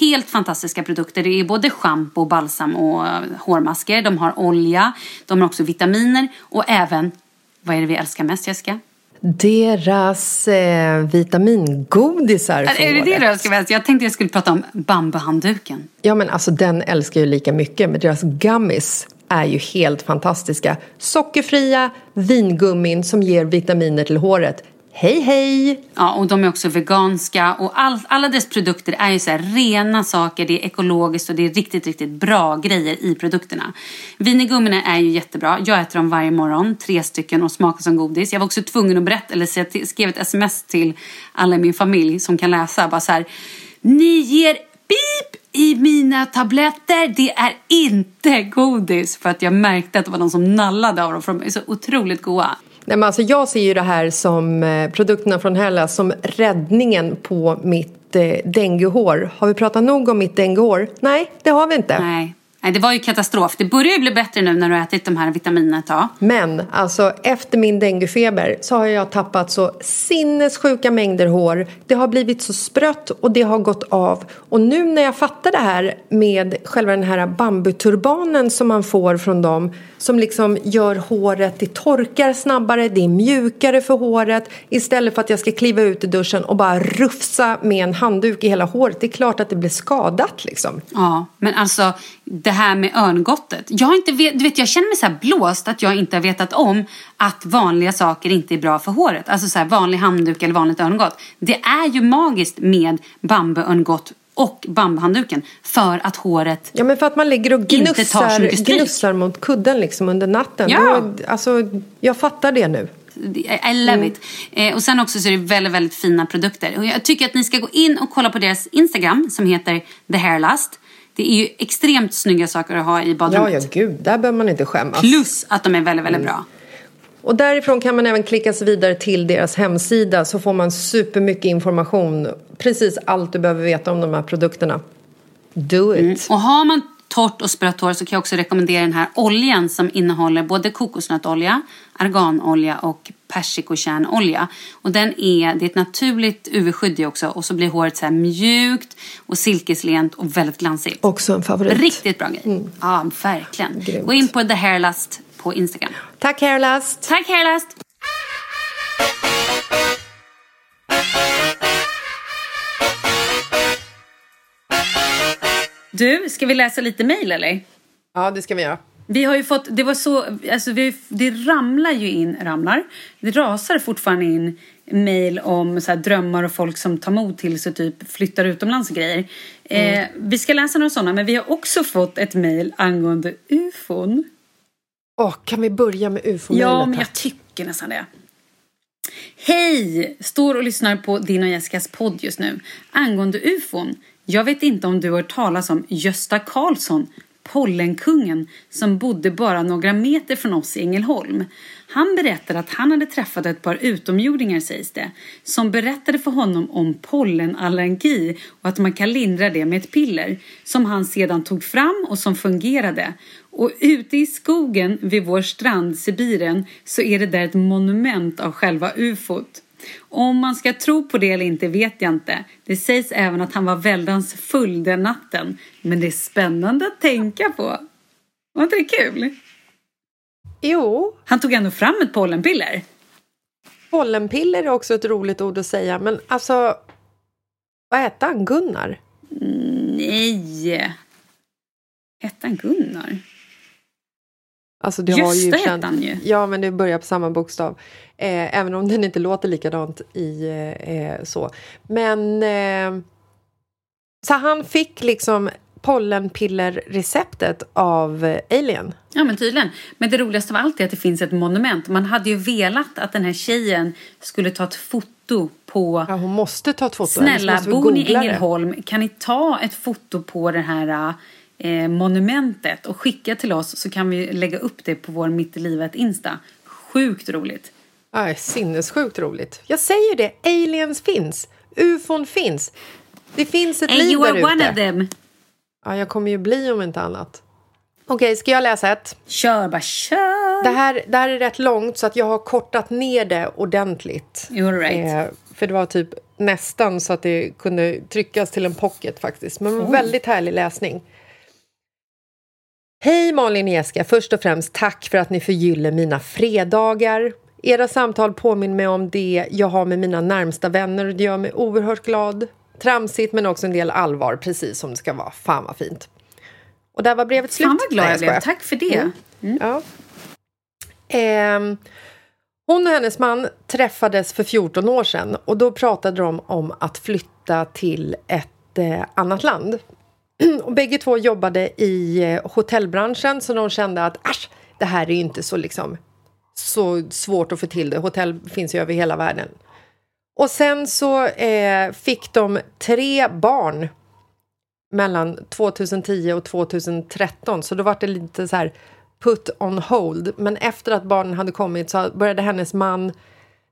helt fantastiska produkter. Det är både schampo, balsam och eh, hårmasker. De har olja, de har också vitaminer och även, vad är det vi älskar mest Jessica? Deras eh, vitamingodisar för Är det det du älskar mest? Jag tänkte jag skulle prata om bambuhandduken. Ja, men alltså den älskar jag ju lika mycket. Men deras gummies är ju helt fantastiska. Sockerfria vingummin som ger vitaminer till håret. Hej, hej! Ja, och de är också veganska och all, alla dess produkter är ju så här rena saker, det är ekologiskt och det är riktigt, riktigt bra grejer i produkterna. Vinigummina är ju jättebra. Jag äter dem varje morgon, tre stycken och smakar som godis. Jag var också tvungen att berätta, eller så jag skrev ett sms till alla i min familj som kan läsa, bara så här. Ni ger pip i mina tabletter, det är inte godis. För att jag märkte att det var någon som nallade av dem, för de är så otroligt goda. Nej, men alltså jag ser ju det här som eh, produkterna från Hella som räddningen på mitt eh, denguehår. Har vi pratat nog om mitt denguehår? Nej, det har vi inte. Nej. Nej, det var ju katastrof. Det börjar ju bli bättre nu när du har ätit de här vitaminerna ett tag. Men alltså efter min denguefeber så har jag tappat så sinnessjuka mängder hår. Det har blivit så sprött och det har gått av. Och nu när jag fattar det här med själva den här bambuturbanen som man får från dem som liksom gör håret, det torkar snabbare, det är mjukare för håret istället för att jag ska kliva ut i duschen och bara rufsa med en handduk i hela håret. Det är klart att det blir skadat liksom. Ja, men alltså det här med örngottet. Jag, har inte vet, du vet, jag känner mig så här blåst att jag inte har vetat om att vanliga saker inte är bra för håret. Alltså så här vanlig handduk eller vanligt örngott. Det är ju magiskt med bambuörngott och bambuhandduken för att håret... Ja, men för att man ligger och Inte tar så gnussar, gnussar mot kudden liksom under natten. Ja. Då, alltså, jag fattar det nu. I love it. Eh, och sen också så är det väldigt, väldigt fina produkter. Och jag tycker att ni ska gå in och kolla på deras Instagram som heter The Hairlust. Det är ju extremt snygga saker att ha i Ja, badrummet. ja, gud, där behöver man inte skämmas. Plus att de är väldigt, väldigt bra. Och därifrån kan man även klicka sig vidare till deras hemsida så får man supermycket information. Precis allt du behöver veta om de här produkterna. Do it! Och har man torrt och sprött hår så kan jag också rekommendera den här oljan som innehåller både kokosnötolja, arganolja och persikokärnolja. Och den är, det är ett naturligt UV-skydd också och så blir håret så mjukt och silkeslent och väldigt glansigt. Också en favorit. Riktigt bra grej. Ja, verkligen. Grymt. Gå in på The Hairlust på Instagram. Tack Hairlast! Tack Hairlust! Du, ska vi läsa lite mejl eller? Ja, det ska vi göra. Vi har ju fått, det var så, alltså vi, det ramlar ju in, ramlar, det rasar fortfarande in mejl om så här, drömmar och folk som tar mod till sig typ flyttar utomlands och grejer. Eh, vi ska läsa några sådana, men vi har också fått ett mejl angående ufon. Åh, kan vi börja med ufo-mejlet? Ja, men jag tycker nästan det. Hej! Står och lyssnar på din och Jessicas podd just nu. Angående ufon. Jag vet inte om du har hört talas om Gösta Karlsson, pollenkungen, som bodde bara några meter från oss i Ängelholm. Han berättade att han hade träffat ett par utomjordingar sägs det, som berättade för honom om pollenallergi och att man kan lindra det med ett piller, som han sedan tog fram och som fungerade. Och ute i skogen vid vår strand, Sibirien, så är det där ett monument av själva ufot. Om man ska tro på det eller inte vet jag inte. Det sägs även att han var väldans full den natten. Men det är spännande att tänka på. Var inte det kul? Jo, Han tog ändå fram ett pollenpiller. pollenpiller är också ett roligt ord att säga. Men alltså, vad hette han? Gunnar? Nej. Hette han Gunnar? Alltså, det ju Gösta känt- hette han ju. Ja, men det börjar på samma bokstav. Eh, även om den inte låter likadant i eh, så. Men... Eh, så han fick liksom pollenpillerreceptet av eh, Alien. Ja, men tydligen. Men det roligaste av allt är att det finns ett monument. Man hade ju velat att den här tjejen skulle ta ett foto på... Ja, hon måste ta ett foto. Snälla, bor ni i Ängelholm, kan ni ta ett foto på det här eh, monumentet och skicka till oss så kan vi lägga upp det på vår Mitt i livet Insta. Sjukt roligt. Ja, sinnessjukt roligt. Jag säger det, aliens finns. Ufon finns. Det finns ett And liv you där are ute. one of them. Ja, jag kommer ju bli om inte annat. Okej, ska jag läsa ett? Kör bara, kör! Det här, det här är rätt långt så att jag har kortat ner det ordentligt. You're right. Eh, för det var typ nästan så att det kunde tryckas till en pocket faktiskt. Men väldigt härlig läsning. Hej Malin Eska! Först och främst tack för att ni förgyller mina fredagar. Era samtal påminner mig om det jag har med mina närmsta vänner och det gör mig oerhört glad. Tramsigt men också en del allvar, precis som det ska vara. Fan vad fint. Och där var brevet slut. Fan vad glad Nej, jag blev. Tack för det. Ja. Ehm, hon och hennes man träffades för 14 år sedan och då pratade de om att flytta till ett eh, annat land. Och bägge två jobbade i eh, hotellbranschen så de kände att Asch, det här är ju inte så, liksom, så svårt att få till det. Hotell finns ju över hela världen. Och sen så eh, fick de tre barn mellan 2010 och 2013 så då var det lite så här put on hold. Men efter att barnen hade kommit så började hennes man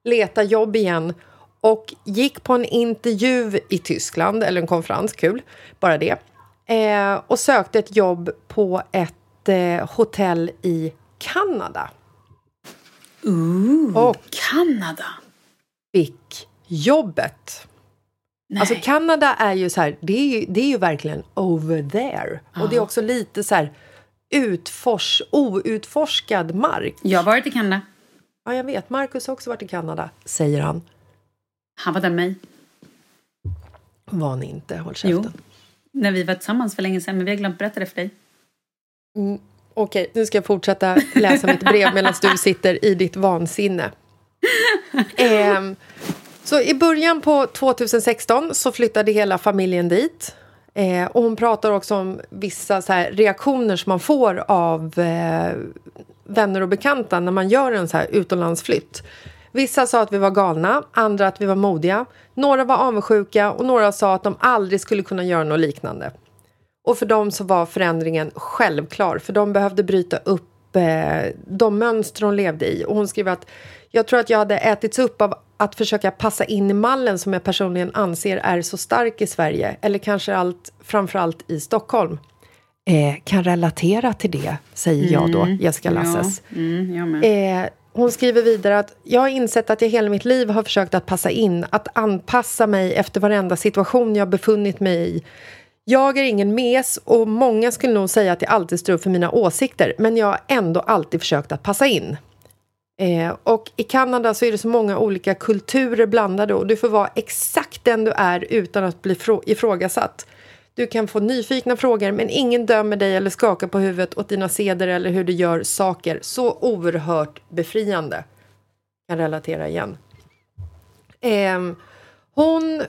leta jobb igen och gick på en intervju i Tyskland, eller en konferens, kul, bara det. Eh, och sökte ett jobb på ett eh, hotell i Kanada. Ooh, Och Kanada. fick jobbet. Nej. Alltså Kanada är ju så här, det är ju, det är ju verkligen over there. Och det är också lite så här utfors, outforskad mark. Jag har varit i Kanada. Ja, jag vet. Marcus har också varit i Kanada, säger han. Han var där med mig. Var ni inte? Håll Jo. käften. När vi var tillsammans för länge sedan, men vi har glömt berätta det för dig. Okej, nu ska jag fortsätta läsa mitt brev medan du sitter i ditt vansinne. Ehm, så i början på 2016 så flyttade hela familjen dit. Eh, och hon pratar också om vissa så här reaktioner som man får av eh, vänner och bekanta när man gör en så här utomlandsflytt. Vissa sa att vi var galna, andra att vi var modiga. Några var avundsjuka och några sa att de aldrig skulle kunna göra något liknande. Och för dem så var förändringen självklar, för de behövde bryta upp eh, de mönster hon levde i. Och hon skriver att jag tror att jag hade ätits upp av att försöka passa in i mallen som jag personligen anser är så stark i Sverige, eller kanske allt, framförallt i Stockholm. Eh, kan relatera till det, säger jag då, Jessica Lasses. Ja, mm. Eh, hon skriver vidare att jag har insett att jag hela mitt liv har försökt att passa in, att anpassa mig efter varenda situation jag befunnit mig i. Jag är ingen mes och många skulle nog säga att jag alltid står upp för mina åsikter, men jag har ändå alltid försökt att passa in. Eh, och i Kanada så är det så många olika kulturer blandade och du får vara exakt den du är utan att bli ifrågasatt. Du kan få nyfikna frågor men ingen dömer dig eller skakar på huvudet åt dina seder eller hur du gör saker. Så oerhört befriande. Kan relatera igen. Eh, hon,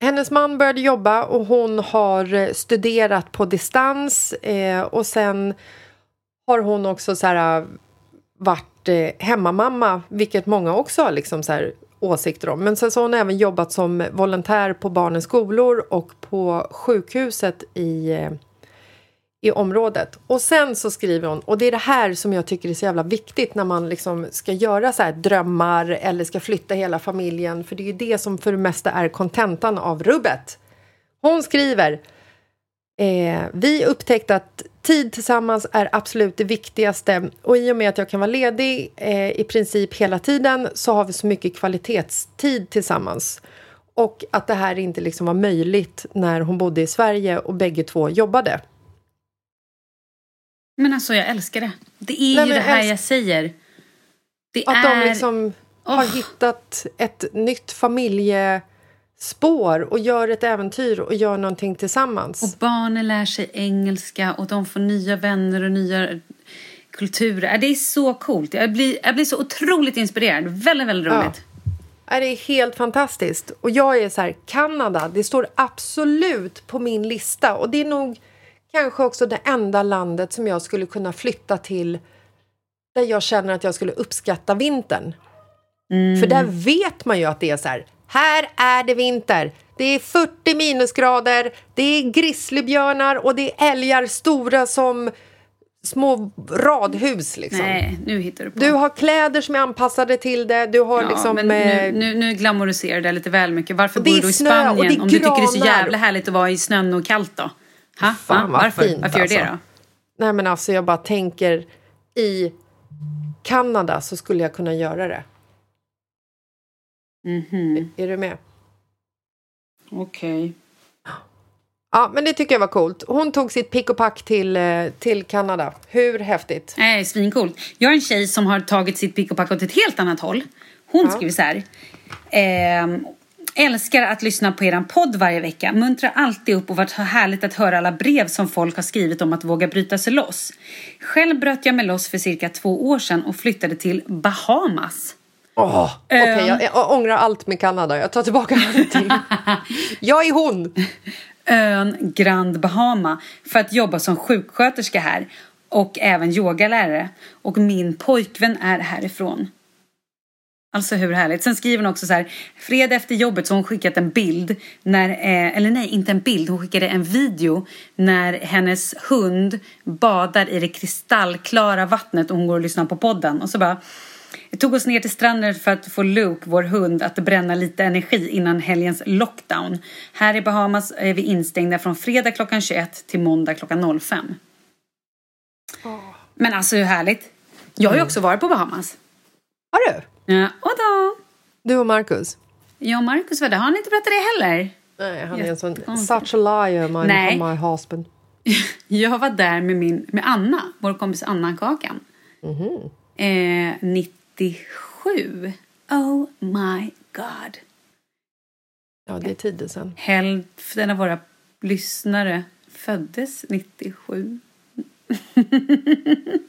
hennes man började jobba och hon har eh, studerat på distans eh, och sen har hon också så här, eh, varit eh, hemmamamma, vilket många också har liksom så här, åsikter om. Men sen så har hon även jobbat som volontär på barnens skolor och på sjukhuset i, eh, i området. Och sen så skriver hon, och det är det här som jag tycker är så jävla viktigt när man liksom ska göra så här drömmar eller ska flytta hela familjen, för det är ju det som för det mesta är kontentan av rubbet. Hon skriver Eh, vi upptäckte att tid tillsammans är absolut det viktigaste och i och med att jag kan vara ledig eh, i princip hela tiden så har vi så mycket kvalitetstid tillsammans. Och att det här inte liksom var möjligt när hon bodde i Sverige och bägge två jobbade. Men alltså jag älskar det. Det är Nej, ju det här jag säger. Det Att är... de liksom har Åh. hittat ett nytt familjespår och gör ett äventyr och gör någonting tillsammans. Och barnen lär sig engelska och de får nya vänner och nya kulturer. Det är så coolt. Jag blir, jag blir så otroligt inspirerad. Väldigt, väldigt roligt. Ja, Det är helt fantastiskt. Och jag är så här, Kanada, det står absolut på min lista. Och det är nog kanske också det enda landet som jag skulle kunna flytta till där jag känner att jag skulle uppskatta vintern. För där vet man ju att det är så här, här är det vinter. Det är 40 minusgrader, det är grizzlybjörnar och det är älgar stora som små radhus. Liksom. Nej, nu hittar du på. Du har kläder som är anpassade till det. Du har Ja, liksom... men eh, nu, nu, nu glamoriserar det lite väl mycket. Varför bor du då i Spanien om du tycker det är så jävla härligt att vara i snön och kallt då? Ha? Fan, Va? vad Varför? fint, Varför gör du det alltså. då? Nej men alltså jag bara tänker i Kanada så skulle jag kunna göra det. Mhm. Är du med? Okej. Ja men det tycker jag var coolt. Hon tog sitt pick och pack till, eh, till Kanada. Hur häftigt? Nej, svincoolt. Jag har en tjej som har tagit sitt pick och pack åt ett helt annat håll. Hon skriver så här. Ehm, älskar att lyssna på er podd varje vecka. Muntrar alltid upp och varit härligt att höra alla brev som folk har skrivit om att våga bryta sig loss. Själv bröt jag mig loss för cirka två år sedan och flyttade till Bahamas. Åh, Okej, jag, jag ångrar allt med Kanada. Jag tar tillbaka allting. jag är hon! ön Grand Bahama för att jobba som sjuksköterska här och även yogalärare. Och min pojkvän är härifrån. Alltså hur härligt. Sen skriver hon också så här. Fredag efter jobbet så har hon skickat en bild. När, eh, eller nej, inte en bild. Hon skickade en video när hennes hund badar i det kristallklara vattnet och hon går och lyssnar på podden. Och så bara. Jag tog oss ner till stranden för att få Luke, vår hund, att bränna lite energi innan helgens lockdown. Här i Bahamas är vi instängda från fredag klockan 21 till måndag klockan 05. Men alltså hur härligt. Jag har ju också varit på Bahamas. Har du? Ja, och då? Du och Marcus? Jag och Marcus var där. Har ni inte berättat det heller? Nej, han är en sån... Such a liar, my, Nej. my husband. Jag var där med, min, med Anna, vår kompis Anna-Kakan. Eh, 97. Oh my god. Ja, det är tiden sen. Hälften av våra lyssnare föddes 97.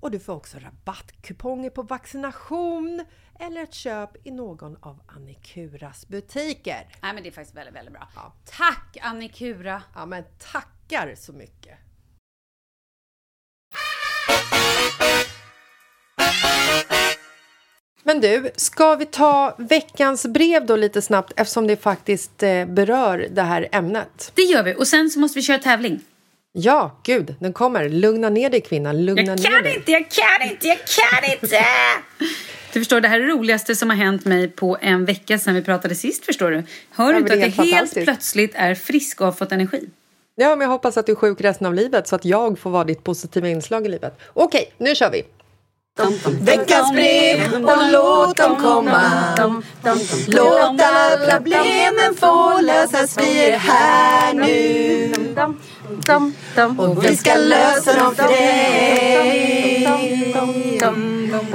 och du får också rabattkuponger på vaccination eller ett köp i någon av Annikuras butiker. Nej, men det är faktiskt väldigt, väldigt bra. Ja. Tack Annikura! Ja, men tackar så mycket! Men du, ska vi ta veckans brev då lite snabbt eftersom det faktiskt eh, berör det här ämnet? Det gör vi och sen så måste vi köra tävling. Ja, gud, den kommer. Lugna ner dig kvinnan, lugna Jag ner kan dig. inte, jag kan inte, jag kan inte! Du förstår, det här är det roligaste som har hänt mig på en vecka sedan vi pratade sist, förstår du. Hör du inte att jag helt plötsligt är frisk och har fått energi? Ja, men jag hoppas att du är sjuk resten av livet så att jag får vara ditt positiva inslag i livet. Okej, nu kör vi! Veckans brev och låt dem komma. Låt alla problemen få lösas, vi är här nu. Och vi ska lösa dem för dig.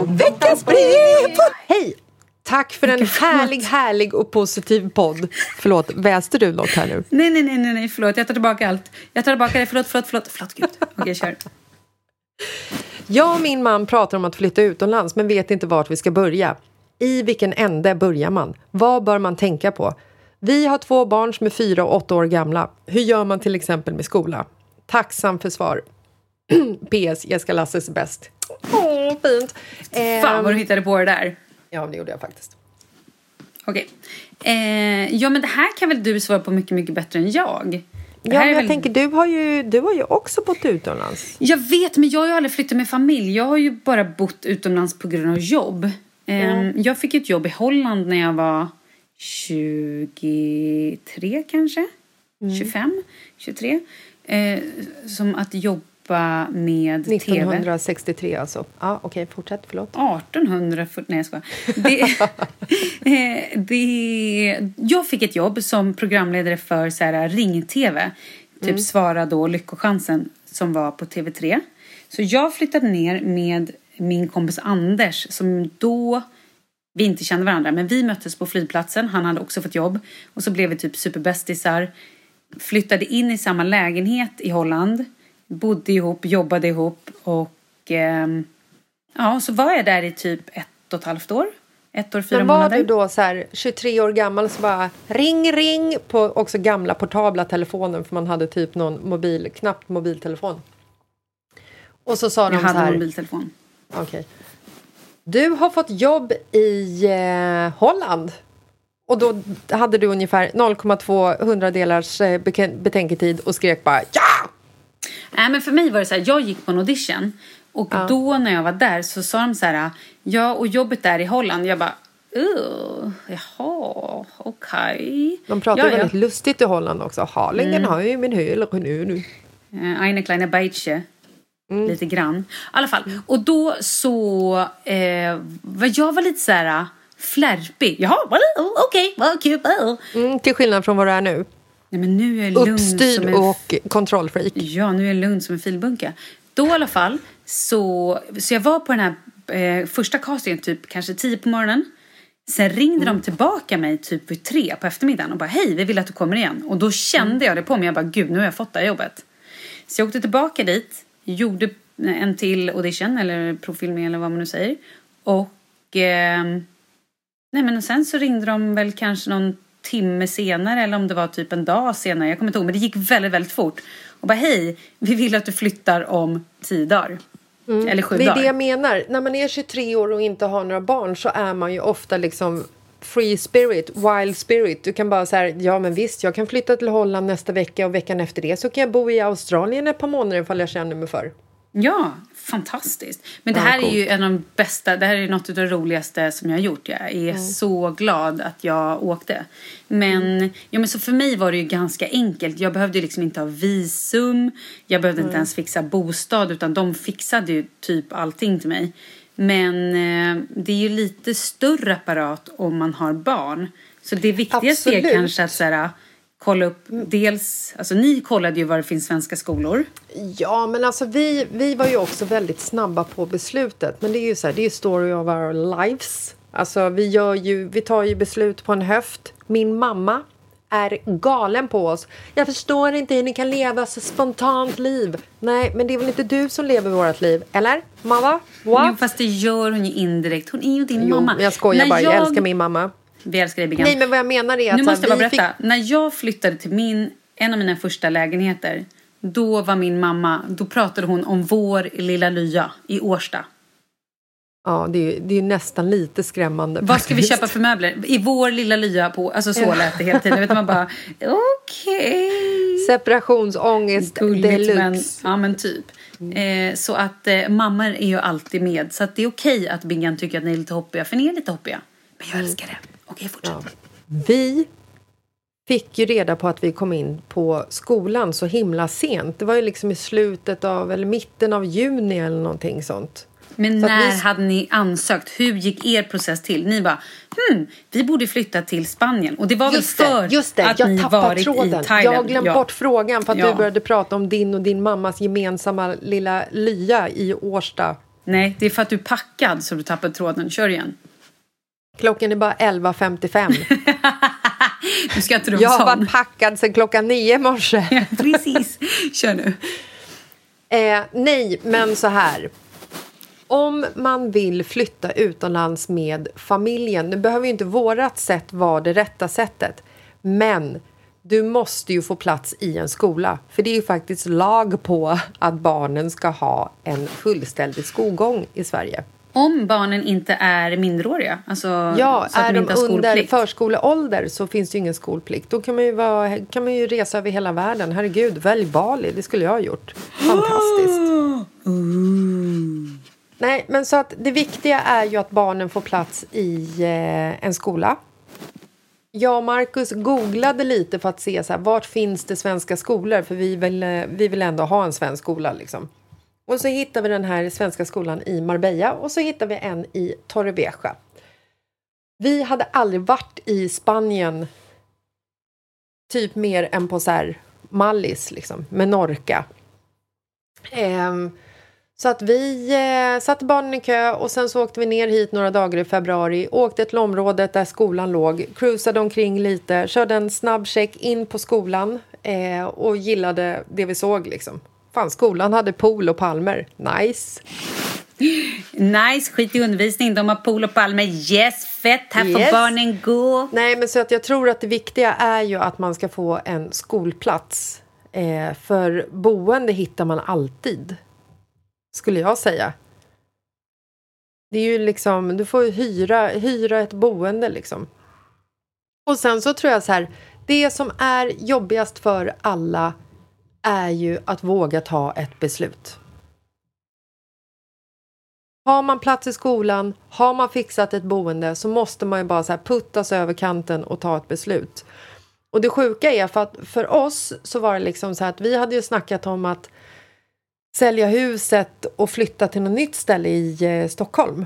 Veckans brev. Hej! Tack för en härlig, härlig och positiv podd. Förlåt, väste du något här nu? Nej, nej, nej, nej, nej, förlåt, jag tar tillbaka allt. Jag tar tillbaka det, förlåt, förlåt, förlåt, förlåt, gud. Okej, kör. Jag och min man pratar om att flytta utomlands men vet inte vart vi ska börja. I vilken ände börjar man? Vad bör man tänka på? Vi har två barn som är fyra och åtta år gamla. Hur gör man till exempel med skola? Tacksam för svar. PS. Jessica Lasses är bäst. Åh, fint. Fan vad Ehm, du hittade på det där. Ja, det gjorde jag faktiskt. Okej. Eh, ja, men det här kan väl du svara på mycket, mycket bättre än jag? Ja, men jag väl- tänker, du har, ju, du har ju också bott utomlands. Jag vet, men jag har ju aldrig flyttat med familj. Jag har ju bara bott utomlands på grund av jobb. Ehm, Jag fick ett jobb i Holland när jag var 23 kanske. 25, 23. Eh, som att jobba med tv. 1963 alltså. Ja, Okej, fortsätt. Förlåt. 1840... Nej, jag skojar. Det, det, jag fick ett jobb som programledare för så här, ring-tv. Typ Svara då, Lyckochansen, som var på TV3. Så jag flyttade ner med min kompis Anders som då vi inte kände varandra. Men vi möttes på flygplatsen. Han hade också fått jobb. Och så blev vi typ superbästisar. Flyttade in i samma lägenhet i Holland. Bodde ihop, jobbade ihop och ehm, Ja, så var jag där i typ ett och ett halvt år. Ett år, fyra Men var månader. du då så här 23 år gammal så bara ring, ring på också gamla portabla telefonen för man hade typ någon mobil, knappt mobiltelefon. Och så sa Jag de så hade här, mobiltelefon. okej. Du har fått jobb i eh, Holland. Och då hade du ungefär 0,2 hundradelars eh, betänketid och skrek bara ja! Nej, men för mig var det så här, jag gick på en audition. Och då när jag var där så sa de så här, ja och jobbet där i Holland. Jag bara, Uh, jaha, okej. De pratar ja, ju väldigt lustigt i Holland också. Harlingen Mm. har ju min höl nu nu. Eh, Eine kleine Beitsche. Mm. Lite grann. I alla fall. Och då så... Eh, var jag var lite så här flärpig. Jaha, okej, vad kul. Mm, till skillnad från vad du är nu. Nej, men nu är jag Uppstyrd en och kontrollfreak. Ja, nu är jag lugn som en filbunke. Då i alla fall, så, så jag var på den här eh, första castingen typ kanske tio på morgonen. Sen ringde de tillbaka mig typ vid tre på eftermiddagen och bara hej, vi vill att du kommer igen. Och då kände jag det på mig, jag bara gud, nu har jag fått det här jobbet. Så jag åkte tillbaka dit, gjorde en till audition eller provfilmning eller vad man nu säger. Och eh, nej men och sen så ringde de väl kanske någon timme senare eller om det var typ en dag senare, jag kommer inte ihåg, men det gick väldigt, väldigt fort. Och bara hej, vi vill att du flyttar om tio dagar. Eller sju Det är dagar. det jag menar. När man är 23 år och inte har några barn så är man ju ofta liksom free spirit, wild spirit. Du kan bara säga ja men visst, jag kan flytta till Holland nästa vecka och veckan efter det så kan jag bo i Australien ett par månader ifall jag känner mig för. Ja, fantastiskt. Men det här är ju en av de bästa, det här är något av det roligaste som jag har gjort. Jag är så glad att jag åkte. Men, ja, men så för mig var det ju ganska enkelt. Jag behövde liksom inte ha visum. Jag behövde inte ens fixa bostad utan de fixade ju typ allting till mig. Men eh, det är ju lite större apparat om man har barn. Så det viktigaste är kanske att så här, kolla upp dels, alltså ni kollade ju var det finns svenska skolor. Ja, men alltså vi, vi var ju också väldigt snabba på beslutet. Men det är ju så här, det är story of our lives. Alltså vi, gör ju, vi tar ju beslut på en höft. Min mamma är galen på oss. Jag förstår inte hur ni kan leva så spontant liv. Nej, men det är väl inte du som lever vårt liv? Eller? Mamma? What? Jo, fast det gör hon ju indirekt. Hon är ju din Jo, mamma. jag skojar När bara. Jag älskar min mamma. Vi älskar dig, Biggan. Nej, men vad jag menar är att... Nu måste jag bara berätta. När jag flyttade till min, en av mina första lägenheter, då var min mamma, då pratade hon om vår lilla lya i Årsta. Ja, det är, ju- det är nästan lite skrämmande. Vad ska vi faktiskt. köpa för möbler? I vår lilla lya på, alltså så lät det hela tiden. Vet man bara, okej. Separationsångest Gulligt, men, deluxe. ja men typ. Eh, så att eh, mammor är ju alltid med. Så att det är okej att Biggan tycker att ni är lite hoppiga, för ni är lite hoppiga. Men jag älskar det. Okej, fortsätt. Vi fick ju reda på att vi kom in på skolan så himla sent. Det var ju liksom i slutet av, eller mitten av juni eller någonting sånt. Men Så när vi- hade ni ansökt? Hur gick er process till? Ni bara, hmm, vi borde flytta till Spanien. Och det var Just väl för det, just det. att jag ni tappade varit tråden. i Thailand? Jag har glömt Ja. bort frågan för att Ja. du började prata om din och din mammas gemensamma lilla lya i Årsta. Nej, det är för att du är packad så du tappade tråden. Kör igen. Klockan är bara 11.55. Nu ska inte du jag har varit packad sedan klockan nio i morse. Precis. Kör nu. Eh, nej, men så här. Om man vill flytta utomlands med familjen, nu behöver ju inte vårat sätt vara det rätta sättet, men du måste ju få plats i en skola. För det är ju faktiskt lag på att barnen ska ha en fullständig skolgång i Sverige. Om barnen inte är minderåriga, alltså Ja, är de de under förskoleålder så finns det ju ingen skolplikt. Då kan man ju, vara, kan man ju resa över hela världen. Herregud, välj Bali, det skulle jag ha gjort. Fantastiskt. Nej, men så att det viktiga är ju att barnen får plats i eh, en skola. Jag och Marcus googlade lite för att se så här, vart finns det svenska skolor för vi vill, eh, vi vill ändå ha en svensk skola. Liksom. Och så hittade vi den här svenska skolan i Marbella och så hittade vi en i Torrevieja. Vi hade aldrig varit i Spanien typ mer än på så här Mallis, liksom, Menorca. Ehm, så att vi eh, satte barnen i kö och sen så åkte vi ner hit några dagar i februari, åkte till området där skolan låg, cruisade omkring lite, körde en snabb check in på skolan eh, och gillade det vi såg liksom. Fan, skolan hade pool och palmer. Nice! Nice, skit i undervisning. De har pool och palmer. Yes, fett. Här får Yes. barnen gå. Nej, men så att jag tror att det viktiga är ju att man ska få en skolplats. Eh, för boende hittar man alltid, skulle jag säga. Det är ju liksom, du får ju hyra, hyra ett boende liksom. Och sen så tror jag så här, det som är jobbigast för alla är ju att våga ta ett beslut. Har man plats i skolan, har man fixat ett boende så måste man ju bara så här puttas över kanten och ta ett beslut. Och det sjuka är för att för oss så var det liksom så här att vi hade ju snackat om att sälja huset och flytta till något nytt ställe i eh, Stockholm.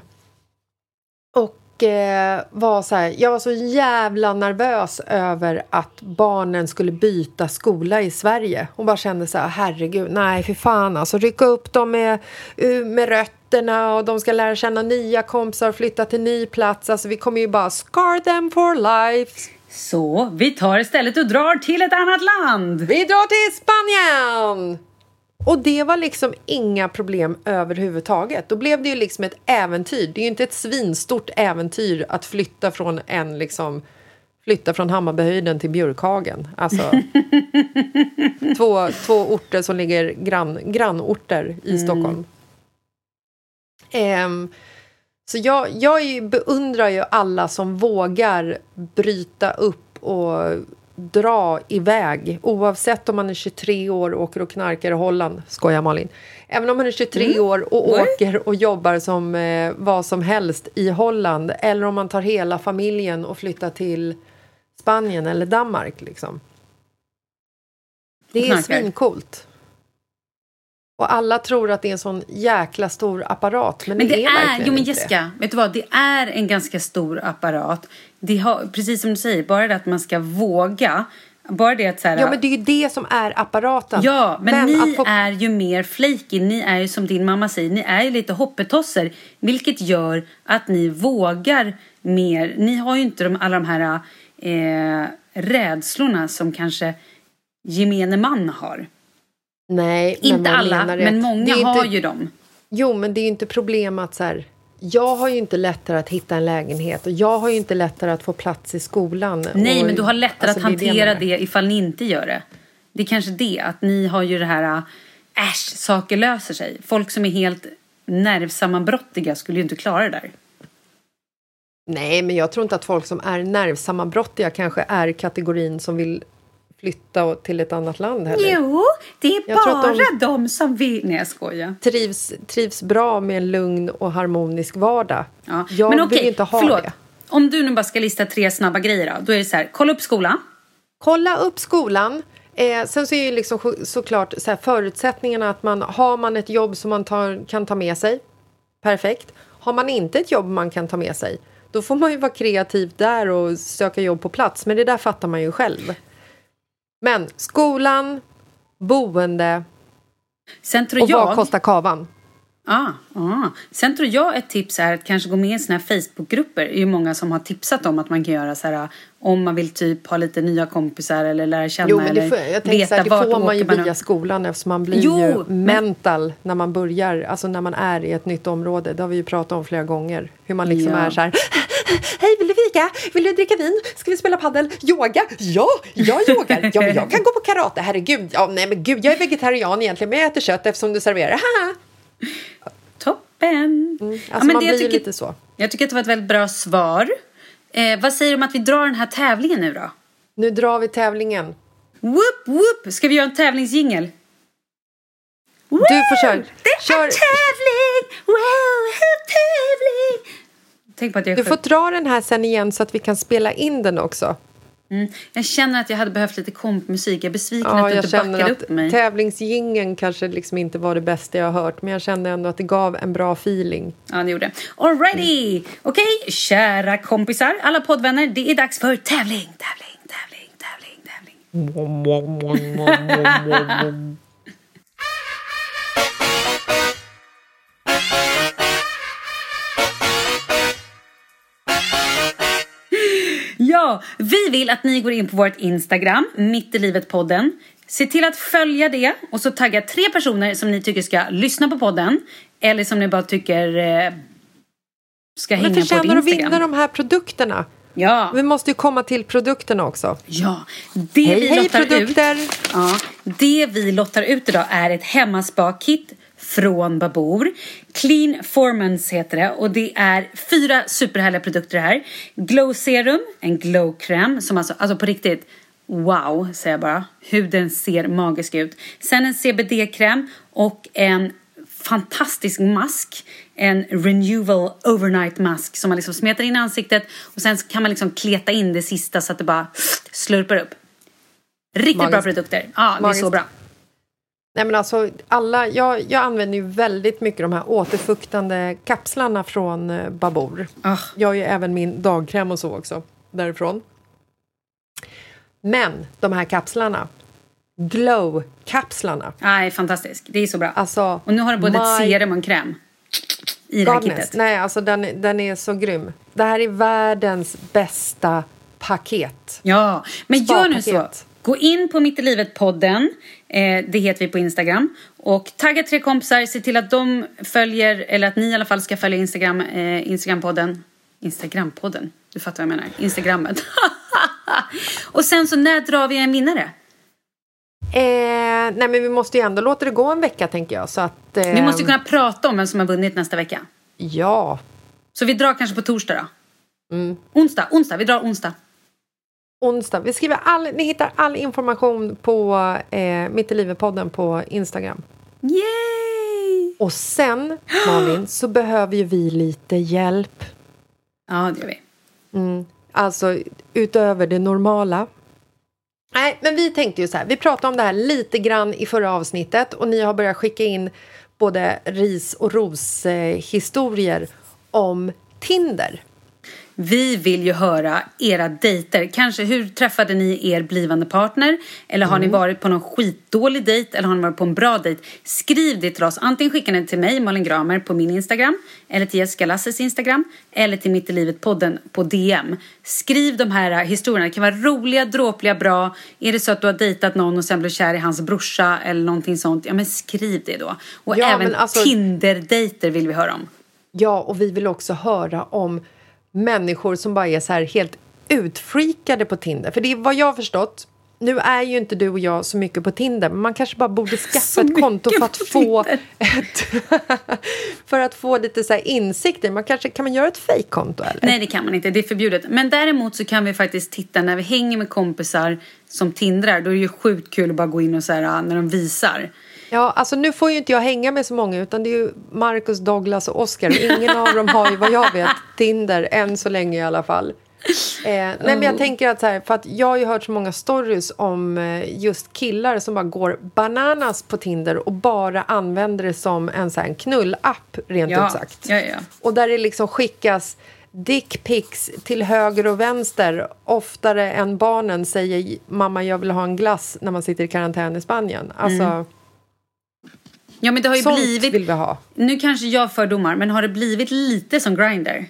Och eh, var så här, jag var så jävla nervös över att barnen skulle byta skola i Sverige. Och bara kände så här, herregud, nej för fan alltså. Rycka upp dem med, uh, med rötterna och de ska lära känna nya kompisar och flytta till ny plats. Alltså vi kommer ju bara scar them for life. Så vi tar istället och drar till ett annat land. Vi drar till Spanien! Och det var liksom inga problem överhuvudtaget. Då blev det ju liksom ett äventyr. Det är ju inte ett svinstort äventyr att flytta från en liksom flytta från Hammarbyhöjden till Björkhagen. Alltså, två, två orter som ligger grann, grannorter i Mm. Stockholm. Ehm, så jag, jag beundrar ju alla som vågar bryta upp och dra iväg oavsett om man är 23 år och åker och knarkar i Holland. Skojar Malin. Även om man är 23 år och Oj. åker och jobbar som eh, vad som helst i Holland eller om man tar hela familjen och flyttar till Spanien eller Danmark. Liksom. Det är svincoolt. Och alla tror att det är en sån jäkla stor apparat, men, Men det är, är, verkligen jo men inte Jessica, vet du vad? Det är en ganska stor apparat. Det har, precis som du säger, bara det att man ska våga. Bara det att så här. Ja, men det är ju det som är apparaten. Ja, men, ni att få- är ju mer flaky. Ni är ju som din mamma säger, ni är ju lite hoppetosser. Vilket gör att ni vågar mer. Ni har ju inte de, alla de här eh, rädslorna som kanske gemene man har. Nej, men Inte alla, men många har inte, ju dem. Jo, men det är ju inte problem att så här... Jag har ju inte lättare att hitta en lägenhet och jag har ju inte lättare att få plats i skolan. Nej, och, men du har lättare alltså, att det hantera det, menar. ifall ni inte gör det. Det är kanske det, att ni har ju det här äh, äsch, saker löser sig. Folk som är helt nervsammanbrottiga skulle ju inte klara det där. Nej, men jag tror inte att folk som är nervsammanbrottiga kanske är kategorin som vill flytta till ett annat land heller. Jo, det är Jag bara de- de... som vill... Nej, jag skojar. Trivs, trivs bra med en lugn och harmonisk vardag. Ja. Jag Men vill okej, inte ha förlåt. det. Om du nu bara ska lista tre snabba grejer då. Då är det så här, kolla upp skolan. Kolla upp skolan. Eh, sen så är ju liksom så- såklart så här, förutsättningarna att man har man ett jobb som man tar, kan ta med sig. Perfekt. Har man inte ett jobb man kan ta med sig. Då får man ju vara kreativ där och söka jobb på plats. Men det där fattar man ju själv. Men skolan, boende Sen tror och jag... vad kostar kavan? Ah, ah. Sen tror jag ett tips är att kanske gå med i såna här Facebookgrupper. Det är ju många som har tipsat om att man kan göra så här om man vill typ ha lite nya kompisar eller lära känna Jo, men det får, jag tänker så här, det vart får man ju via upp. skolan eftersom man blir Jo, ju men- mental när man börjar, alltså när man är i ett nytt område. Det har vi ju pratat om flera gånger. Hur man liksom Ja. är så här. Hej, vill du fika? Vill du dricka vin? Ska vi spela paddel? Yoga? Ja, jag yogar. Ja, men jag kan gå på karate. Herregud. Ja, nej, men gud, jag är vegetarian egentligen, men jag äter kött eftersom du serverar. Haha. Toppen! Alltså, Ja, men man det- blir tycker- lite så. Jag tycker att det var ett väldigt bra svar. Eh, vad säger du om att vi drar den här tävlingen nu då? Nu drar vi tävlingen. Whoop, whoop! Ska vi göra en tävlingsjingel? Du får köra. Det Kör. är tävling! Wow, tävling! Tänk på att jag Du får dra den här sen igen så att vi kan spela in den också. Mm. Jag känner att jag hade behövt lite kompmusik. Jag är besviken Ja, att du jag inte backade upp mig. tävlingsgingen kanske liksom inte var det bästa jag har hört men jag kände ändå att det gav en bra feeling. Ja, det gjorde Alrighty! Okej, kära kompisar, alla poddvänner. Det är dags för tävling, tävling, tävling, tävling, tävling. Ja, vi vill att ni går in på vårt Instagram, Mitt i livet-podden. Se till att följa det och så tagga tre personer som ni tycker ska lyssna på podden. Eller som ni bara tycker eh, ska Men hänga på förtjänar vårt att vinna Instagram. de här produkterna. Ja, Vi måste ju komma till produkterna också. ja. Det Hej, vi hej produkter! Ut, ja, det vi lottar ut idag är ett hemmaspa-kit från Babor. Clean Formans heter det och det är fyra superhärliga produkter här. Glow Serum, en glow-kräm som alltså, alltså på riktigt Wow, säger jag bara. Huden ser magisk ut. Sen en CBD-kräm och en fantastisk mask. En renewal overnight mask som man liksom smetar in i ansiktet och sen kan man liksom kleta in det sista så att det bara slurpar upp. Riktigt bra Magiskt. produkter. Ja, det är så bra. Nej men alltså, alla, jag, jag använder ju väldigt mycket de här återfuktande kapslarna från eh, Babor. Ah. Jag har ju även min dagkräm och så också därifrån. Men de här kapslarna, glow-kapslarna, Nej, fantastisk. Det är så bra. alltså... och nu har du både ett my serum och en kräm. I det här kittet. Nej, alltså den, den är så grym. Det här är världens bästa paket. Ja, men gör nu så. Gå in på Mitt i livet-podden. Eh, det heter vi på Instagram. Och tagga tre kompisar. Se till att de följer, eller att ni i alla fall ska följa Instagram, eh, Instagram-podden. Instagram-podden? Du fattar vad jag menar. Instagrammet. och sen så när drar vi en vinnare? Eh, nej, men vi måste ju ändå låta det gå en vecka, tänker jag. Så att, eh, Vi måste kunna prata om vem som har vunnit nästa vecka. Ja. Så vi drar kanske på torsdag då? Mm. Onsdag, onsdag. Vi drar onsdag. Onsdag. Vi skriver all, ni hittar all information på eh, Mitt i livet-podden på Instagram. Yay! Och sen, Malin, så behöver ju vi lite hjälp. Ja, det gör vi. Alltså utöver det normala. Nej, men vi tänkte ju så här. Vi pratade om det här lite grann i förra avsnittet och ni har börjat skicka in både ris och ros eh, om Tinder. Vi vill ju höra era dejter. Kanske hur träffade ni er blivande partner? Eller har ni varit på någon skitdålig dejt? Eller har ni varit på en bra dejt? Skriv det till oss. Antingen skickar ni till mig, Malin Gramer, på min Instagram. Eller till Jessica Lasses Instagram. Eller till Mitt i livet-podden på DM. Skriv de här historierna. Det kan vara roliga, dråpliga, bra. Är det så att du har dejtat någon och sen blev kär i hans brorsa eller någonting sånt. Ja men skriv det då. Och Ja, även alltså- Tinder-dejter vill vi höra om. Ja, och vi vill också höra om människor som bara är så här helt utfreakade på Tinder. För det är vad jag har förstått. Nu är ju inte du och jag så mycket på Tinder, men man kanske bara borde skaffa ett konto för att få ett, för att få lite så här insikter. Man kanske, kan man göra ett fejkkonto? Nej, det kan man inte. Det är förbjudet. Men däremot så kan vi faktiskt titta när vi hänger med kompisar som tindrar. Då är det ju sjukt kul att bara gå in och så här, äh, när de visar. Ja, alltså nu får ju inte jag hänga med så många utan det är ju Marcus, Douglas och Oscar. Ingen av dem har ju vad jag vet Tinder, än så länge i alla fall. Eh, nej, men jag tänker att så här, för att jag har ju hört så många stories om eh, just killar som bara går bananas på Tinder och bara använder det som en, så här, en knullapp, rent Ja, ut sagt. ja, ja. Och där det liksom skickas dickpics till höger och vänster oftare än barnen säger mamma jag vill ha en glass när man sitter i karantän i Spanien. Alltså, Mm. Ja, men det har ju sånt blivit... vill vi ha. Nu kanske jag har fördomar, men har det blivit lite som Grindr?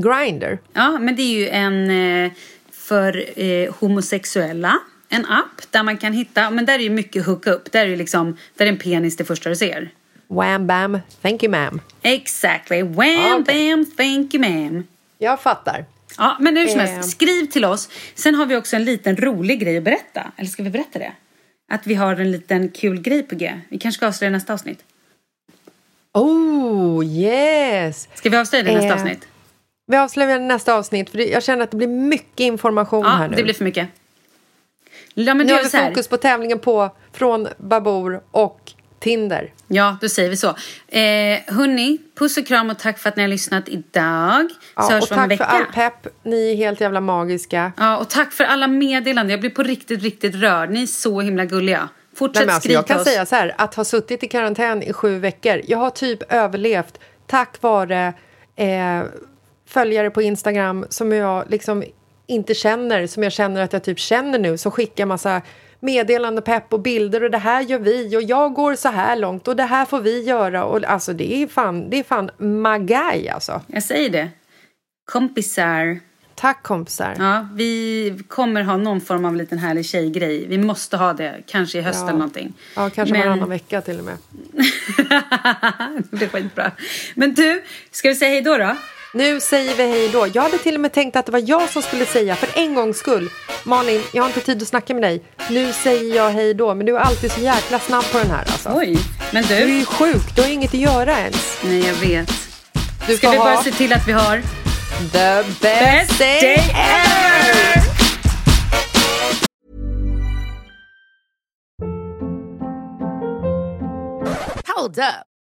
Grinder. Ja, men det är ju en eh, för eh, homosexuella. En app där man kan hitta, men där är ju mycket hookup. Där är ju liksom, där är en penis det första du ser. Wham bam, thank you ma'am. Exactly. Wham, Ah, okej. bam, thank you ma'am. Jag fattar. Ja, men hur som helst, skriv till oss. Sen har vi också en liten rolig grej att berätta. Eller ska vi berätta det? Att vi har en liten kul grej på G. Vi kanske ska avslöja nästa avsnitt. Oh, yes! Ska vi avslöja det i nästa Eh, avsnitt? Vi avslöjar nästa avsnitt för jag känner att det blir mycket information Ja, här nu. det blir för mycket. Ja, nu har vi fokus på tävlingen på från Babor och Tinder. Ja, då säger vi så. Eh, hörni, puss och kram och tack för att ni har lyssnat idag. så Ja, hörs och tack för all pepp. Ni är helt jävla magiska. Ja, och tack för alla meddelanden. Jag blir på riktigt, riktigt rörd. Ni är så himla gulliga. Fortsätt Nej, alltså, jag kan oss. säga så här, att ha suttit i karantän i sju veckor. Jag har typ överlevt tack vare eh, följare på Instagram som jag liksom inte känner, som jag känner att jag typ känner nu, som skickar massa meddelande, pepp och bilder och det här gör vi och jag går så här långt och det här får vi göra och alltså det är fan, det är fan magaj alltså. Jag säger det. Kompisar. Tack kompisar. Ja, vi kommer ha någon form av liten härlig tjejgrej. Vi måste ha det. Kanske i höst Ja. eller någonting. Ja, kanske Men- varannan vecka till och med. det blir skitbra. Men du, ska vi säga hej då då? Nu säger vi hej då. Jag hade till och med tänkt att det var jag som skulle säga för en gångs skull. Malin, jag har inte tid att snacka med dig. Nu säger jag hej då. Men du är alltid så jäkla snabb på den här alltså. Oj, men Du är du. ju sjuk. Du har inget att göra ens. Nej, jag vet. Du Ska vi bara ha se till att vi har the best day ever! Hold up.